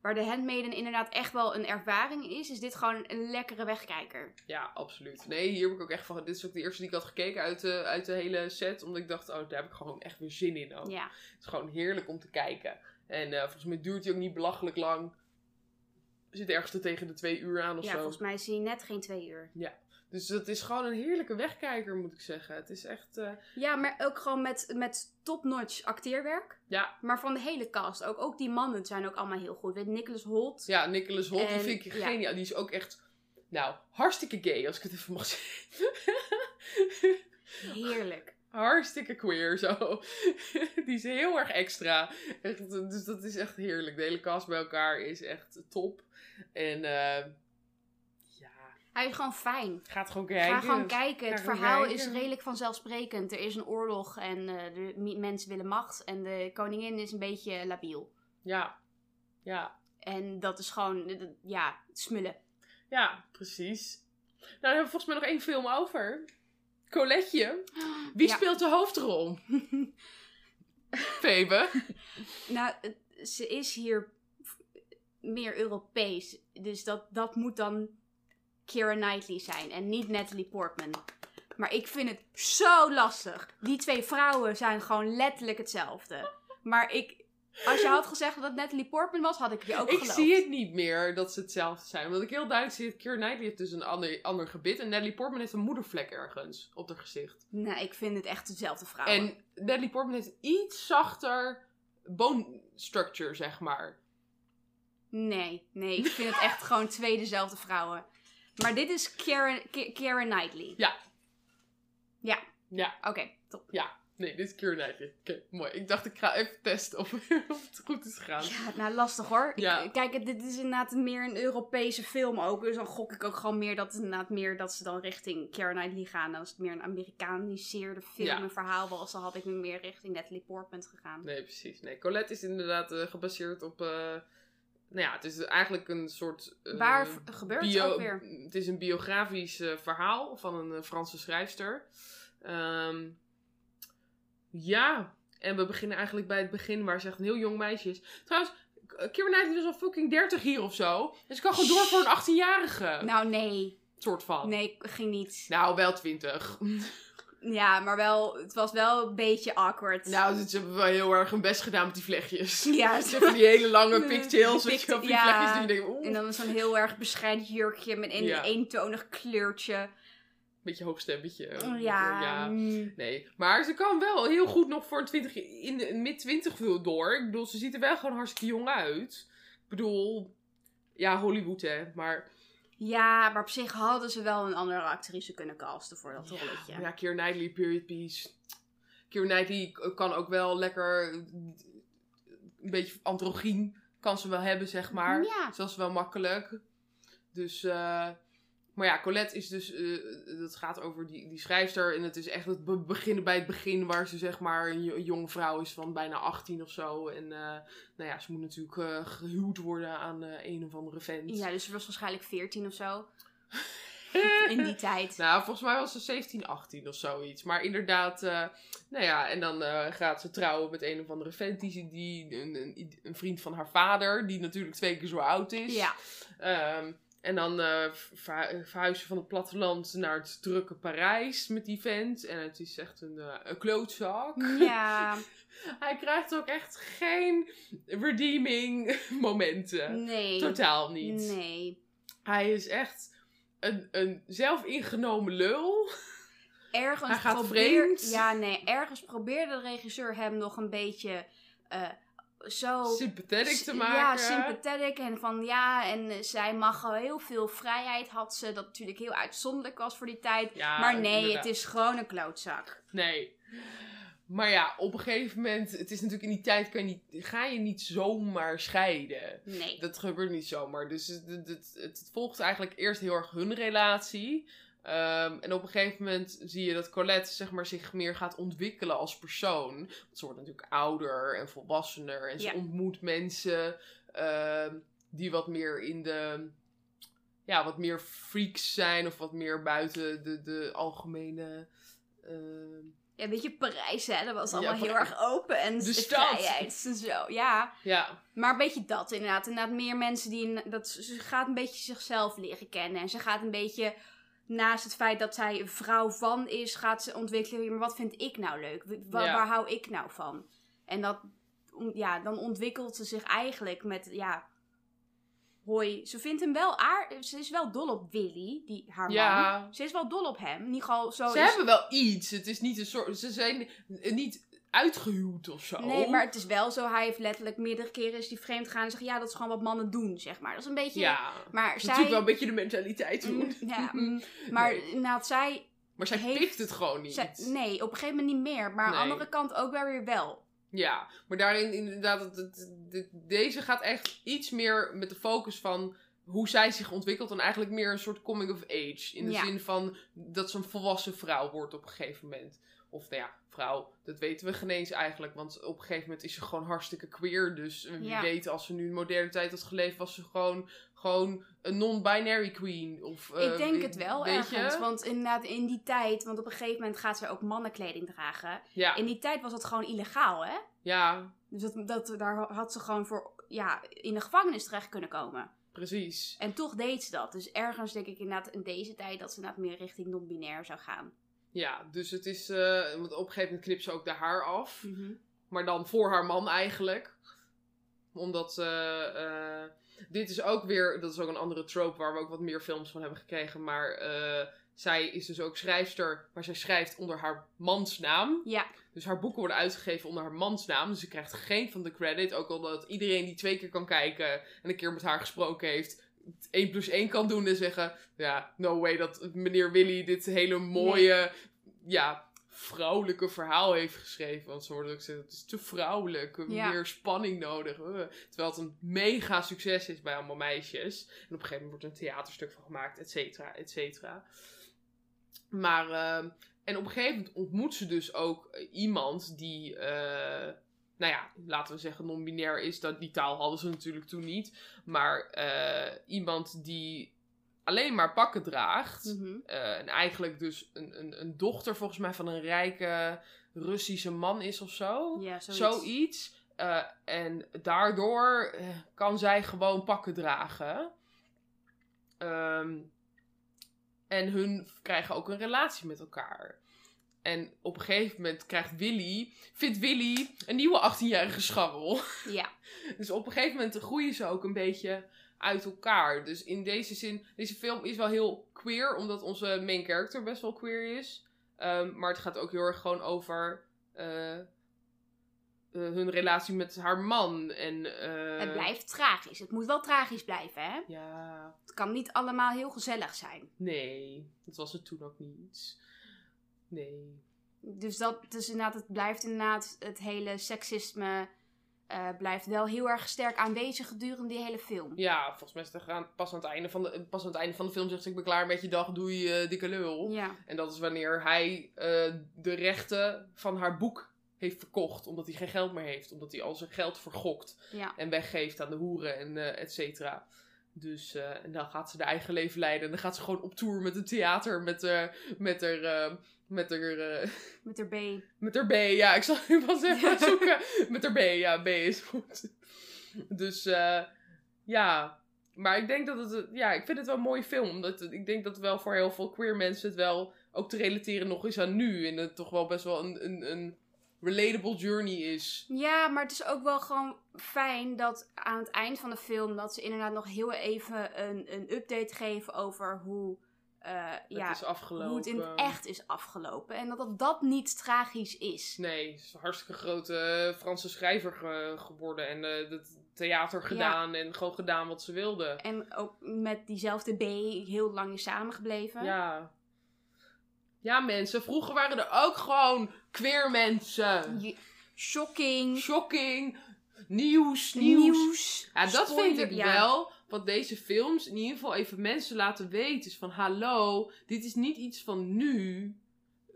Waar de Handmaiden inderdaad echt wel een ervaring is, is dit gewoon een lekkere wegkijker. Ja, absoluut. Nee, hier heb ik ook echt van. Dit is ook de eerste die ik had gekeken uit de, uit de hele set. Omdat ik dacht, oh, daar heb ik gewoon echt weer zin in. Ook. Ja, Het is gewoon heerlijk om te kijken. En eh, volgens mij duurt hij ook niet belachelijk lang. Zit ergens er tegen de twee uur aan of ja zo. volgens mij zie je net geen twee uur. Dus het is gewoon een heerlijke wegkijker, moet ik zeggen. Het is echt. eh, Ja, maar ook gewoon met, met top-notch acteerwerk. ja, Maar van de hele cast ook. Ook die mannen zijn ook allemaal heel goed. Weet, Nicholas Holt. ja, Nicholas Holt, die vind ik ja. geniaal. Die is ook echt. Nou, hartstikke gay, als ik het even mag zeggen. Heerlijk. hartstikke queer zo. Die is heel erg extra. Echt, dus dat is echt heerlijk. De hele cast bij elkaar is echt top. En eh, Hij is gewoon fijn. gaat gewoon kijken. Ga gewoon kijken. Het Ga verhaal kijken. is redelijk vanzelfsprekend. Er is een oorlog en eh, de mensen willen macht. En de koningin is een beetje labiel. Ja, ja, En dat is gewoon, eh, ja, smullen. ja, precies. Nou, dan hebben we volgens mij nog één film over. Coletje. Wie Ja. speelt de hoofdrol? Febe. Nou, ze is hier meer Europees. Dus dat, dat moet dan Keira Knightley zijn. En niet Natalie Portman. Maar ik vind het zo lastig. Die twee vrouwen zijn gewoon letterlijk hetzelfde. Maar ik, als je had gezegd dat het Natalie Portman was, had ik je ook Ik geloofd. zie het niet meer dat ze hetzelfde zijn. Want ik heel duidelijk zie, Keira Knightley heeft dus een ander, ander gebit. En Natalie Portman heeft een moedervlek ergens op haar gezicht. Nee, ik vind het echt dezelfde vrouwen. En Natalie Portman heeft een iets zachter bone structure, zeg maar. Nee, nee, ik vind het echt gewoon twee dezelfde vrouwen. Maar dit is Ke- Keira Knightley. Ja. Ja. Ja. Oké, top. Nee, dit is Keira Knightley. Oké, mooi. Ik dacht, ik ga even testen of, of het goed is gegaan. Ja, nou lastig hoor. Ik- Ja. kijk, dit is inderdaad meer een Europese film ook. Dus dan gok ik ook gewoon meer dat, inderdaad meer dat ze dan richting Keira Knightley gaan. Dan is het meer een Amerikaniseerde film, Ja. een verhaal was. Dan had ik me meer richting Natalie Portman gegaan. Nee, precies. Nee, Colette is inderdaad eh, gebaseerd op... eh, nou ja, het is eigenlijk een soort... eh, Waar gebeurt het ook weer? Het is een biografisch verhaal van een eh, Franse schrijfster. Ehm, ja, en we beginnen eigenlijk bij het begin waar ze echt een heel jong meisje is. Trouwens, Keira Knightley is al fucking 30 hier of zo. Dus ze kan gewoon door voor een 18-jarige. Nou, nee. soort van. Nee, ging niet. Nou, wel 20. Ja, maar wel, het was wel een beetje awkward. nou, ze hebben wel heel erg hun best gedaan met die vlechtjes. Ja, Ze hebben die hele lange pigtails, wel, die ja. vlechtjes die je denkt, oeh, En dan zo'n heel erg bescheiden jurkje met een Ja. eentonig kleurtje. beetje hoog stemmetje. Oh, ja. mm. Nee, maar ze kan wel heel goed nog voor een 20 in de mid 20 door. Ik bedoel, ze ziet er wel gewoon hartstikke jong uit. Ik bedoel, ja, Hollywood hè, maar Ja, maar op zich hadden ze wel een andere actrice kunnen casten voor dat rolletje. ja, Keira Knightley, period piece. Keira Knightley kan ook wel lekker een beetje androgyn kan ze wel hebben, zeg maar. Ja. Dat is wel makkelijk. Dus, eh, maar ja, Colette is dus, eh, dat gaat over die, die schrijfster. En het is echt het be- beginnen bij het begin, waar ze zeg maar een, jo- een jonge vrouw is van bijna 18 of zo. En eh, nou ja, ze moet natuurlijk eh, gehuwd worden aan een of andere vent. Ja, dus ze was waarschijnlijk 14 of zo. In die tijd. Nou, volgens mij was ze 17, 18 of zoiets. Maar inderdaad, nou ja, en dan gaat ze trouwen met een of andere vent, die, die een, een, een vriend van haar vader, die natuurlijk twee keer zo oud is. Ja. Ehm, en dan verhu- verhuizen ze van het platteland naar het drukke Parijs met die vent. En het is echt een, eh, een klootzak. Ja, Hij krijgt ook echt geen redeeming momenten. nee. Totaal niet. Nee. Hij is echt een, een zelfingenomen lul. Ergens Hij gaat probeer- vreemd. Ja, nee. Ergens probeerde de regisseur hem nog een beetje eh, zo... Sympathetic te maken. Ja, sympathetic. En van ja, en eh, zij mag al heel veel vrijheid had ze. Dat natuurlijk heel uitzonderlijk was voor die tijd. Ja, maar nee, inderdaad. het is gewoon een klootzak. Nee. Maar ja, op een gegeven moment, het is natuurlijk in die tijd, kan je niet, ga je niet zomaar scheiden. Nee. Dat gebeurt niet zomaar. Dus het, het, het, het volgt eigenlijk eerst heel erg hun relatie. Ehm, en op een gegeven moment zie je dat Colette zeg maar, zich meer gaat ontwikkelen als persoon. Want ze wordt natuurlijk ouder en volwassener. En ze Ja. ontmoet mensen ehm, die wat meer in de... Ja, wat meer freaks zijn. Of wat meer buiten de, de algemene... ehm, Ja, weet je, Parijs, hè, dat was Ja, allemaal heel erg open en De stad. vrijheid en zo. Ja, ja, maar een beetje dat inderdaad. Inderdaad, meer mensen die... in- Dat, ze gaat een beetje zichzelf leren kennen. En ze gaat een beetje, naast het feit dat zij een vrouw van is, gaat ze ontwikkelen. Maar wat vind ik nou leuk? Ja. Waar hou ik nou van? En dat, ja, dan ontwikkelt ze zich eigenlijk met, ja... Hoi, ze vindt hem wel aardig. Ze is wel dol op Willy, die, haar man. Ze is wel dol op hem. Niet gewoon zo Ze is- hebben wel iets. Het is niet een soort... Ze zijn niet uitgehuwd of zo. Nee, maar het is wel zo. Hij heeft letterlijk meerdere keren is die vreemd gaan en zeggen ja, dat is gewoon wat mannen doen, zeg maar. Dat is een beetje. Ja. Maar Dat zij. natuurlijk wel een beetje de mentaliteit. Mm, ja, mm, maar Nee. inderdaad, zij, Maar zij heeft- pikt het gewoon niet. zij- Nee, op een gegeven moment niet meer. Maar aan de andere kant ook wel weer wel. Ja, maar daarin inderdaad, het, het- het- deze gaat echt iets meer met de focus van hoe zij zich ontwikkelt. En eigenlijk meer een soort coming of age. In de Ja. zin van dat ze een volwassen vrouw wordt op een gegeven moment. Of nou ja, vrouw, dat weten we geen eens eigenlijk. Want op een gegeven moment is ze gewoon hartstikke queer. Dus wie Ja. weet, als ze nu in de moderne tijd had geleefd, was ze gewoon, gewoon een non-binary queen. Of, eh, ik denk het wel ergens. Je? Want inderdaad, in die tijd, want op een gegeven moment gaat zij ook mannenkleding dragen. Ja, In die tijd was dat gewoon illegaal, hè? ja, Dus dat, dat, daar had ze gewoon voor ja, in de gevangenis terecht kunnen komen. precies. En toch deed ze dat. Dus ergens denk ik inderdaad in deze tijd dat ze inderdaad meer richting non-binair zou gaan. Ja, dus het is. eh, want op een gegeven moment knipt ze ook de haar af. Mhm. Maar dan voor haar man eigenlijk. Omdat. eh, eh, dit is ook weer. Dat is ook een andere trope waar we ook wat meer films van hebben gekregen. Maar zij is dus ook schrijfster. Maar zij schrijft onder haar mansnaam. Ja, Dus haar boeken worden uitgegeven onder haar mansnaam. Dus ze krijgt geen van de credit. Ook al dat iedereen die twee keer kan kijken. En een keer met haar gesproken heeft. 1 plus 1 kan doen en zeggen. Ja, no way dat meneer Willy dit hele mooie. Ja, vrouwelijke verhaal heeft geschreven. Want ze worden ook gezegd, het is te vrouwelijk. Ja. meer spanning nodig. Uh. Terwijl het een mega succes is bij allemaal meisjes. En op een gegeven moment wordt er een theaterstuk van gemaakt, et cetera, et cetera. Maar, ehm, en op een gegeven moment ontmoet ze dus ook eh, iemand die, eh, nou ja, laten we zeggen non-binair is. Dat, die taal hadden ze natuurlijk toen niet. Maar eh, iemand die alleen maar pakken draagt. Mhm. Eh, en eigenlijk dus een, een, een dochter volgens mij van een rijke Russische man is of zo. ja zoiets. Zoiets. Eh, en daardoor kan zij gewoon pakken dragen. Ehm, en hun krijgen ook een relatie met elkaar. En op een gegeven moment krijgt Willy, vindt Willy een nieuwe 18-jarige scharrel. Ja, Dus op een gegeven moment groeien ze ook een beetje uit elkaar. Dus in deze zin, deze film is wel heel queer, omdat onze main character best wel queer is. Ehm, maar het gaat ook heel erg gewoon over eh, eh, hun relatie met haar man. En, eh, het blijft tragisch. Het moet wel tragisch blijven, hè? Ja, Het kan niet allemaal heel gezellig zijn. nee, dat was het toen ook niet. Nee. Dus dat, dus inderdaad, het blijft inderdaad het hele seksisme eh, blijft wel heel erg sterk aanwezig gedurende die hele film. Ja, volgens mij is het gaan, pas, aan het einde van de, pas aan het einde van de film zegt ze, ik ben klaar met je dag, doei eh, dikke lul. Ja, En dat is wanneer hij eh, de rechten van haar boek heeft verkocht. Omdat hij geen geld meer heeft. Omdat hij al zijn geld vergokt. ja. En weggeeft aan de hoeren en eh et cetera. Dus eh, en dan gaat ze haar eigen leven leiden. En dan gaat ze gewoon op tour met een theater. Met, eh met haar... met haar, eh, Met haar B. met haar B, ja, ik zal ik was even zoeken. Met haar B, ja, B is goed. Dus eh, ja, maar ik denk dat het, ja, ik vind het wel een mooie film. Omdat het- ik denk dat wel voor heel veel queer mensen het wel ook te relateren nog is aan nu. En het toch wel best wel een, een, een relatable journey is. Ja, maar het is ook wel gewoon fijn dat aan het eind van de film... dat ze inderdaad nog heel even een, een update geven over hoe... ja, het is afgelopen. hoe het in het echt is afgelopen. En dat dat, dat niet tragisch is. Nee, ze is een hartstikke grote eh, Franse schrijver ge- geworden. En eh, het theater gedaan en gewoon gedaan wat ze wilde. En ook met diezelfde B heel lang is samengebleven. Ja. Ja, mensen. Vroeger waren er ook gewoon queer mensen. Je- Shocking. Shocking. Nieuws, nieuws. Nieuws. Ja, dat vind ik ja. wel. Wat deze films in ieder geval even mensen laten weten. Is van, hallo, dit is niet iets van nu.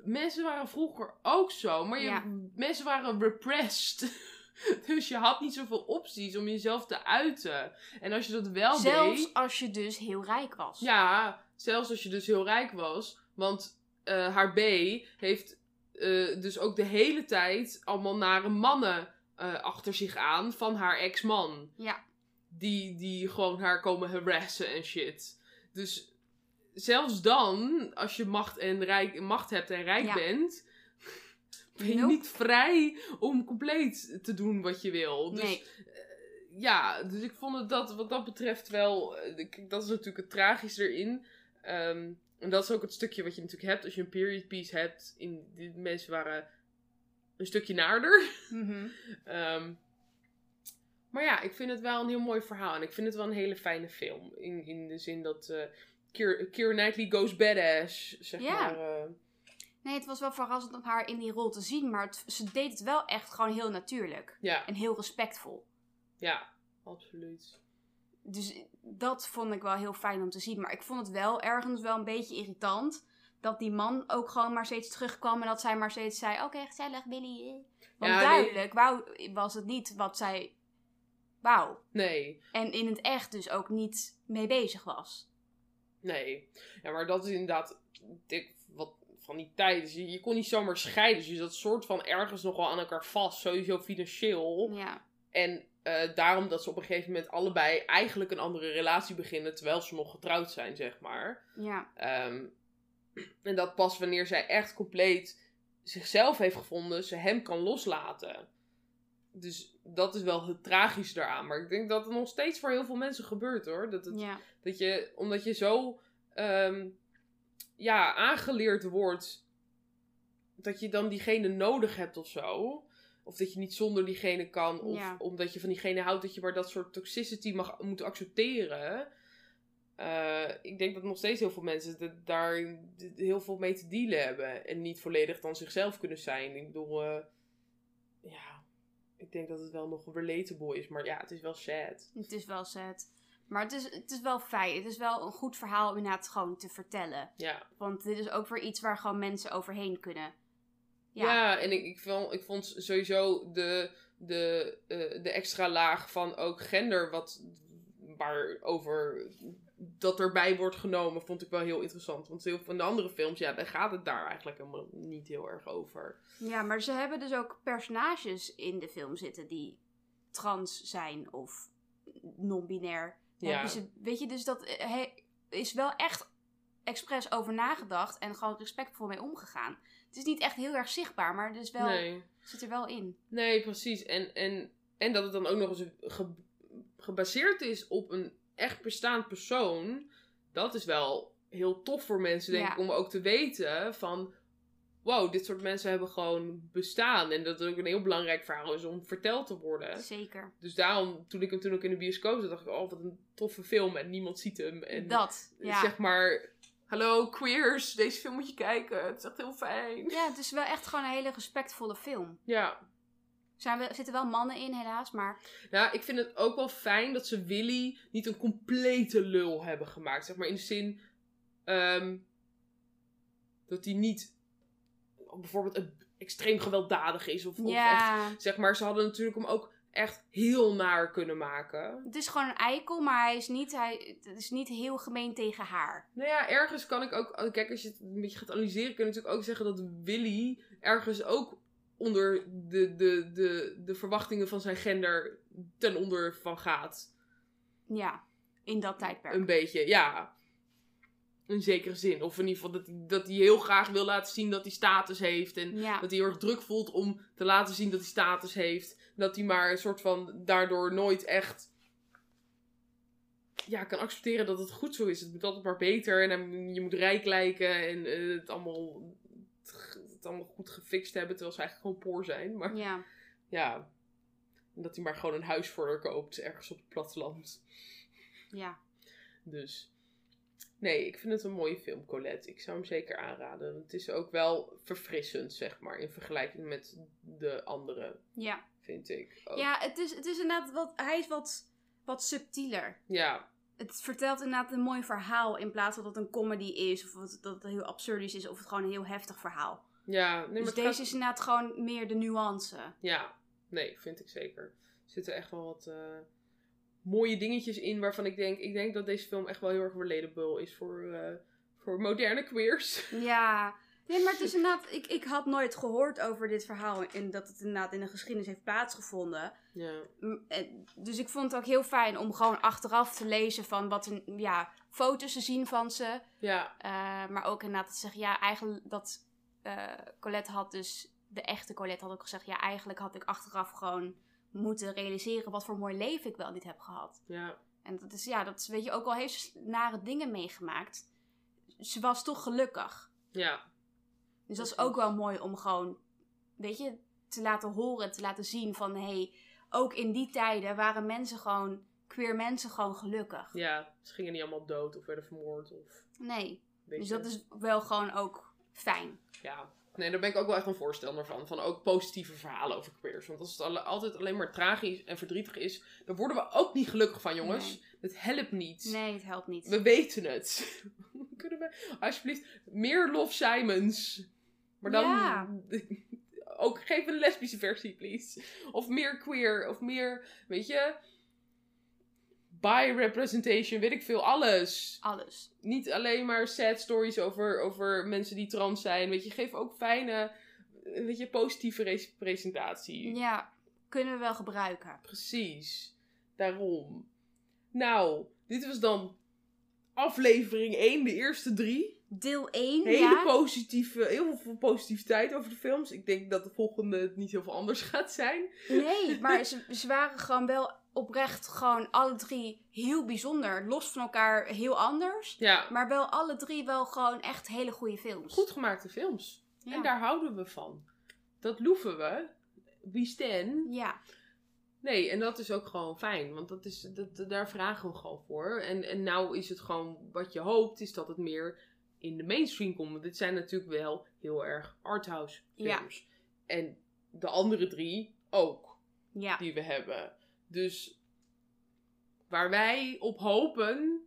Mensen waren vroeger ook zo. Maar je, Ja. mensen waren repressed. Dus je had niet zoveel opties om jezelf te uiten. En als je dat wel Zelfs deed... als je dus heel rijk was. Ja, zelfs als je dus heel rijk was. Want eh, haar B heeft eh, dus ook de hele tijd allemaal nare mannen eh, achter zich aan van haar ex-man. Ja. Die, die gewoon haar komen harassen en shit. Dus zelfs dan, als je macht, en rijk, macht hebt en rijk Ja. bent, ben je Nope. niet vrij om compleet te doen wat je wil. Dus Nee. ja, dus ik vond het dat wat dat betreft wel. eh, Dat is natuurlijk het tragische erin. Ehm, en dat is ook het stukje wat je natuurlijk hebt als je een period piece hebt. In, die mensen waren een stukje naarder. Ehm, maar ja, ik vind het wel een heel mooi verhaal. En ik vind het wel een hele fijne film. In, in de zin dat eh Keira Keira Knightley goes badass, zeg Ja. maar. eh. Nee, het was wel verrassend om haar in die rol te zien. Maar het- ze deed het wel echt gewoon heel natuurlijk. ja, En heel respectvol. ja, absoluut. Dus dat vond ik wel heel fijn om te zien. Maar ik vond het wel ergens wel een beetje irritant. Dat die man ook gewoon maar steeds terugkwam. En dat zij maar steeds zei: Oké, gezellig, Billy. eh." Want Ja, nee. duidelijk wou, was het niet wat zij wou. Nee, En in het echt dus ook niet mee bezig was. Nee. Ja, maar dat is inderdaad dik wat van die tijd. Dus je, je kon niet zomaar scheiden. Dus je zat soort van ergens nog wel aan elkaar vast. Sowieso financieel. Ja, En eh, daarom dat ze op een gegeven moment allebei eigenlijk een andere relatie beginnen. Terwijl ze nog getrouwd zijn, zeg maar. ja, Ehm, en dat pas wanneer zij echt compleet zichzelf heeft gevonden, ze hem kan loslaten. Dus dat is wel het tragische daaraan. Maar ik denk dat het nog steeds voor heel veel mensen gebeurt hoor. Dat het ja. dat je, omdat je zo ehm, ja, aangeleerd wordt dat je dan diegene nodig hebt of zo. Of dat je niet zonder diegene kan. Of Ja. omdat je van diegene houdt dat je maar dat soort toxicity mag moet accepteren. Eh, ik denk dat nog steeds heel veel mensen de- daar heel veel mee te dealen hebben. En niet volledig dan zichzelf kunnen zijn. Ik bedoel, eh, ja, ik denk dat het wel nog relatable is. Maar ja, het is wel sad. Het is wel sad. Maar het is, het is wel fijn. Het is wel een goed verhaal om inderdaad gewoon te vertellen. Ja. Want dit is ook weer iets waar gewoon mensen overheen kunnen. Ja, Ja, en ik, ik, vond, ik vond sowieso de, de, eh, de extra laag van ook gender, wat, waarover dat erbij wordt genomen, vond ik wel heel interessant. Want heel van de andere films, ja, daar gaat het daar eigenlijk helemaal niet heel erg over. ja, maar ze hebben dus ook personages in de film zitten die trans zijn of non-binair. Ja. Ze, weet je, dus dat eh, he- is wel echt expres over nagedacht en gewoon respectvol mee omgegaan. Het is niet echt heel erg zichtbaar, maar het is wel, Nee. zit er wel in. Nee, precies. En, en, en dat het dan ook nog eens ge- gebaseerd is op een echt bestaand persoon. Dat is wel heel tof voor mensen, denk Ja. ik, om ook te weten van... Wow, dit soort mensen hebben gewoon bestaan. En dat het ook een heel belangrijk verhaal is om verteld te worden. Zeker. Dus daarom, toen ik hem toen ook in de bioscoop zat, dacht ik... Oh, wat een toffe film. En niemand ziet hem. En dat, ja. zeg maar... Hallo, queers. Deze film moet je kijken. Het is echt heel fijn. Ja, het is wel echt gewoon een hele respectvolle film. Ja. Zijn we, zitten wel mannen in, helaas, maar... Ja, ik vind het ook wel fijn dat ze Willy niet een complete lul hebben gemaakt. Zeg maar in de zin ehm, dat hij niet bijvoorbeeld een extreem gewelddadig is. Of, of echt, ja, zeg maar, ze hadden natuurlijk hem ook echt heel naar kunnen maken. het is gewoon een eikel, maar hij is niet, hij, het is niet heel gemeen tegen haar. Nou ja, ergens kan ik ook... Kijk, als je het een beetje gaat analyseren, kun je natuurlijk ook zeggen dat Willy ergens ook onder de, de, de, de verwachtingen van zijn gender ten onder van gaat. Ja, in dat tijdperk. Een beetje, ja. In zekere zin. Of in ieder geval dat hij, dat hij heel graag wil laten zien dat hij status heeft. En ja, dat hij heel erg druk voelt om te laten zien dat hij status heeft. Dat hij maar een soort van daardoor nooit echt ja, kan accepteren dat het goed zo is. Het moet altijd maar beter. En je moet rijk lijken. En eh, het, allemaal, het allemaal goed gefixt hebben. Terwijl ze eigenlijk gewoon poor zijn. Maar ja. ja. En dat hij maar gewoon een huis voor haar koopt. Ergens op het platteland. ja. Dus nee, ik vind het een mooie film, Colette. Ik zou hem zeker aanraden. Het is ook wel verfrissend, zeg maar, in vergelijking met de andere, Ja, vind ik. Ook. ja het, is, het is inderdaad wat, hij is wat, wat subtieler. Ja, Het vertelt inderdaad een mooi verhaal in plaats van dat het een comedy is of dat het heel absurdisch is of het gewoon een heel heftig verhaal. Ja, nee, dus deze gaat- is inderdaad gewoon meer de nuance. Ja, nee, vind ik zeker. Er zitten echt wel wat eh, mooie dingetjes in waarvan ik denk, ik denk dat deze film echt wel heel erg relatable is voor, eh, voor moderne queers. Ja, nee, maar het is inderdaad, ik, ik had nooit gehoord over dit verhaal en dat het inderdaad in de geschiedenis heeft plaatsgevonden. Ja, M- en- Dus ik vond het ook heel fijn om gewoon achteraf te lezen van wat een, ja, foto's te zien van ze. ja, Eh, maar ook inderdaad te zeggen, ja, eigenlijk dat eh, Colette had dus, de echte Colette had ook gezegd, ja, eigenlijk had ik achteraf gewoon moeten realiseren wat voor mooi leven ik wel niet heb gehad. ja, En dat is, ja, dat is, weet je, ook al heeft ze nare dingen meegemaakt, ze was toch gelukkig. ja, Dus dat is ook wel mooi om gewoon, weet je, te laten horen, te laten zien van, hé, hey, ook in die tijden waren mensen gewoon, queer mensen gewoon gelukkig. ja. Ze gingen niet allemaal dood of werden vermoord of... Nee, dus dat is wel gewoon ook fijn. Ja, nee, daar ben ik ook wel echt een voorstander van. Van ook positieve verhalen over queers. Want als het altijd alleen maar tragisch en verdrietig is, dan worden we ook niet gelukkig van, jongens. Het helpt niet. Nee, het helpt niet. We weten het. Kunnen we alsjeblieft meer Love Simons? Maar dan Ja. ook geef een lesbische versie, please. Of meer queer, of meer, weet je, bi representation, weet ik veel, alles Alles. niet alleen maar sad stories over, over mensen die trans zijn. Weet je, geef ook fijne, weet je, positieve res- presentatie. Ja, kunnen we wel gebruiken. Precies. Daarom. Nou, dit was dan aflevering 1, de eerste drie. Deel 1, Hele ja. positieve, heel veel positiviteit over de films. Ik denk dat de volgende niet heel veel anders gaat zijn. Nee, maar ze, ze waren gewoon wel oprecht gewoon alle drie heel bijzonder. Los van elkaar heel anders. Ja, Maar wel alle drie wel gewoon echt hele goede films. goed gemaakte films. Ja. En daar houden we van. Dat loeven we. We stan. Ja, Nee, en dat is ook gewoon fijn. Want dat is, dat, daar vragen we gewoon voor. En, en nou is het gewoon wat je hoopt, is dat het meer in de mainstream komt. Want dit zijn natuurlijk wel heel erg arthouse Ja. films. En de andere drie ook, ja. die we hebben. Dus waar wij op hopen,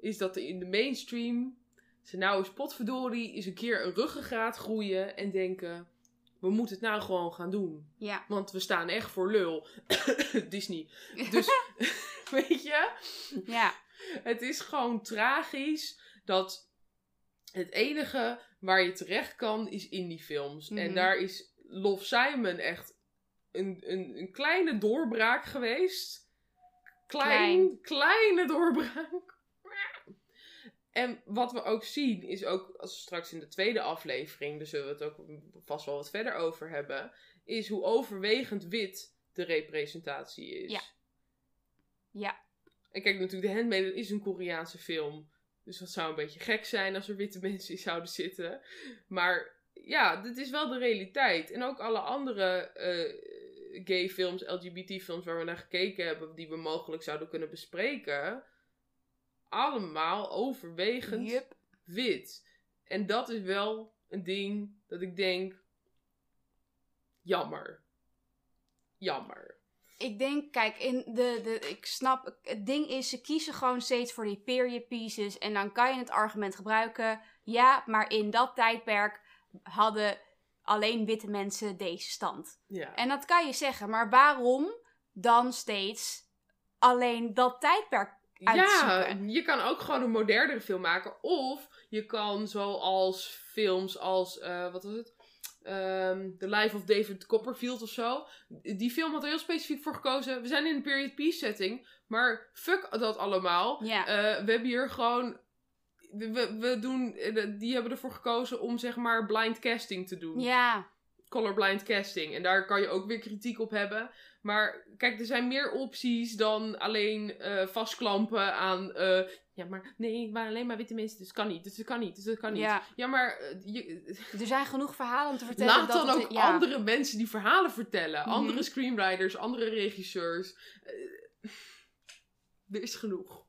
is dat er in de mainstream... ze nou eens potverdorie eens een keer een ruggengraat groeien en denken... We moeten het nou gewoon gaan doen. Ja. Want we staan echt voor lul. Disney. Dus, weet je, ja. het is gewoon tragisch dat het enige waar je terecht kan is indie films. En Mhm. daar is Love Simon echt een, een, een kleine doorbraak geweest. Klein, kleine doorbraak. En wat we ook zien is ook, als we straks in de tweede aflevering, daar zullen we het ook vast wel wat verder over hebben, is hoe overwegend wit de representatie is. Ja. Ja. En kijk, natuurlijk, The Handmaiden is een Koreaanse film. Dus dat zou een beetje gek zijn als er witte mensen in zouden zitten. Maar ja, dit is wel de realiteit. En ook alle andere eh, gay films, LGBT films waar we naar gekeken hebben, die we mogelijk zouden kunnen bespreken. Allemaal overwegend wit. En dat is wel een ding dat ik denk, jammer. jammer. Ik denk, kijk, in de, de, ik snap, het ding is, ze kiezen gewoon steeds voor die period pieces. En dan kan je het argument gebruiken. Ja, maar in dat tijdperk hadden alleen witte mensen deze stand. Ja. En dat kan je zeggen, maar waarom dan steeds alleen dat tijdperk Ja, uitzoeken? je kan ook gewoon een modernere film maken. Of je kan zoals films als, eh, wat was het? Ehm, The Life of David Copperfield of zo. Die film had er heel specifiek voor gekozen. We zijn in een period piece setting. Maar fuck dat allemaal. Ja. Eh, we hebben hier gewoon... We, we, doen... eh, Die hebben ervoor gekozen om zeg maar blind casting te doen ja, colorblind casting. En daar kan je ook weer kritiek op hebben. Maar kijk, er zijn meer opties dan alleen eh, vastklampen aan. eh, ja, maar nee, maar alleen maar witte mensen, dus het kan niet. Dus het kan niet. Dus het kan niet. Ja, ja. maar je, Er zijn genoeg verhalen om te vertellen. laat dat dan het- ook ja. andere mensen die verhalen vertellen. Mhm. Andere screenwriters, andere regisseurs. Er is genoeg.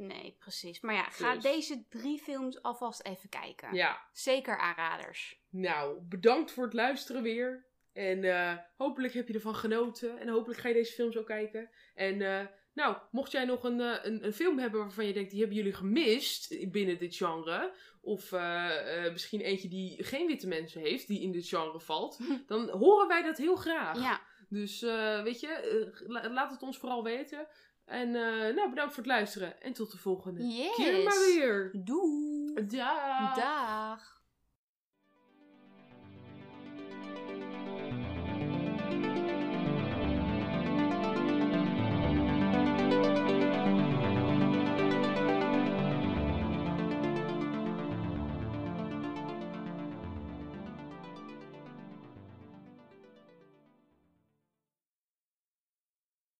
Nee, precies. Maar ja, ga Dus. deze drie films alvast even kijken. Ja, Zeker aanraders. nou, bedankt voor het luisteren weer. En eh, hopelijk heb je ervan genoten. En hopelijk ga je deze films ook kijken. En eh, nou, mocht jij nog een, eh, een, een film hebben waarvan je denkt, die hebben jullie gemist binnen dit genre. Of misschien eentje die geen witte mensen heeft, die in dit genre valt. Dan horen wij dat heel graag. Ja, Dus weet je, la- laat het ons vooral weten. En eh, nou, bedankt voor het luisteren. En tot de volgende yes. keer maar weer. Doei. Dag. Dag.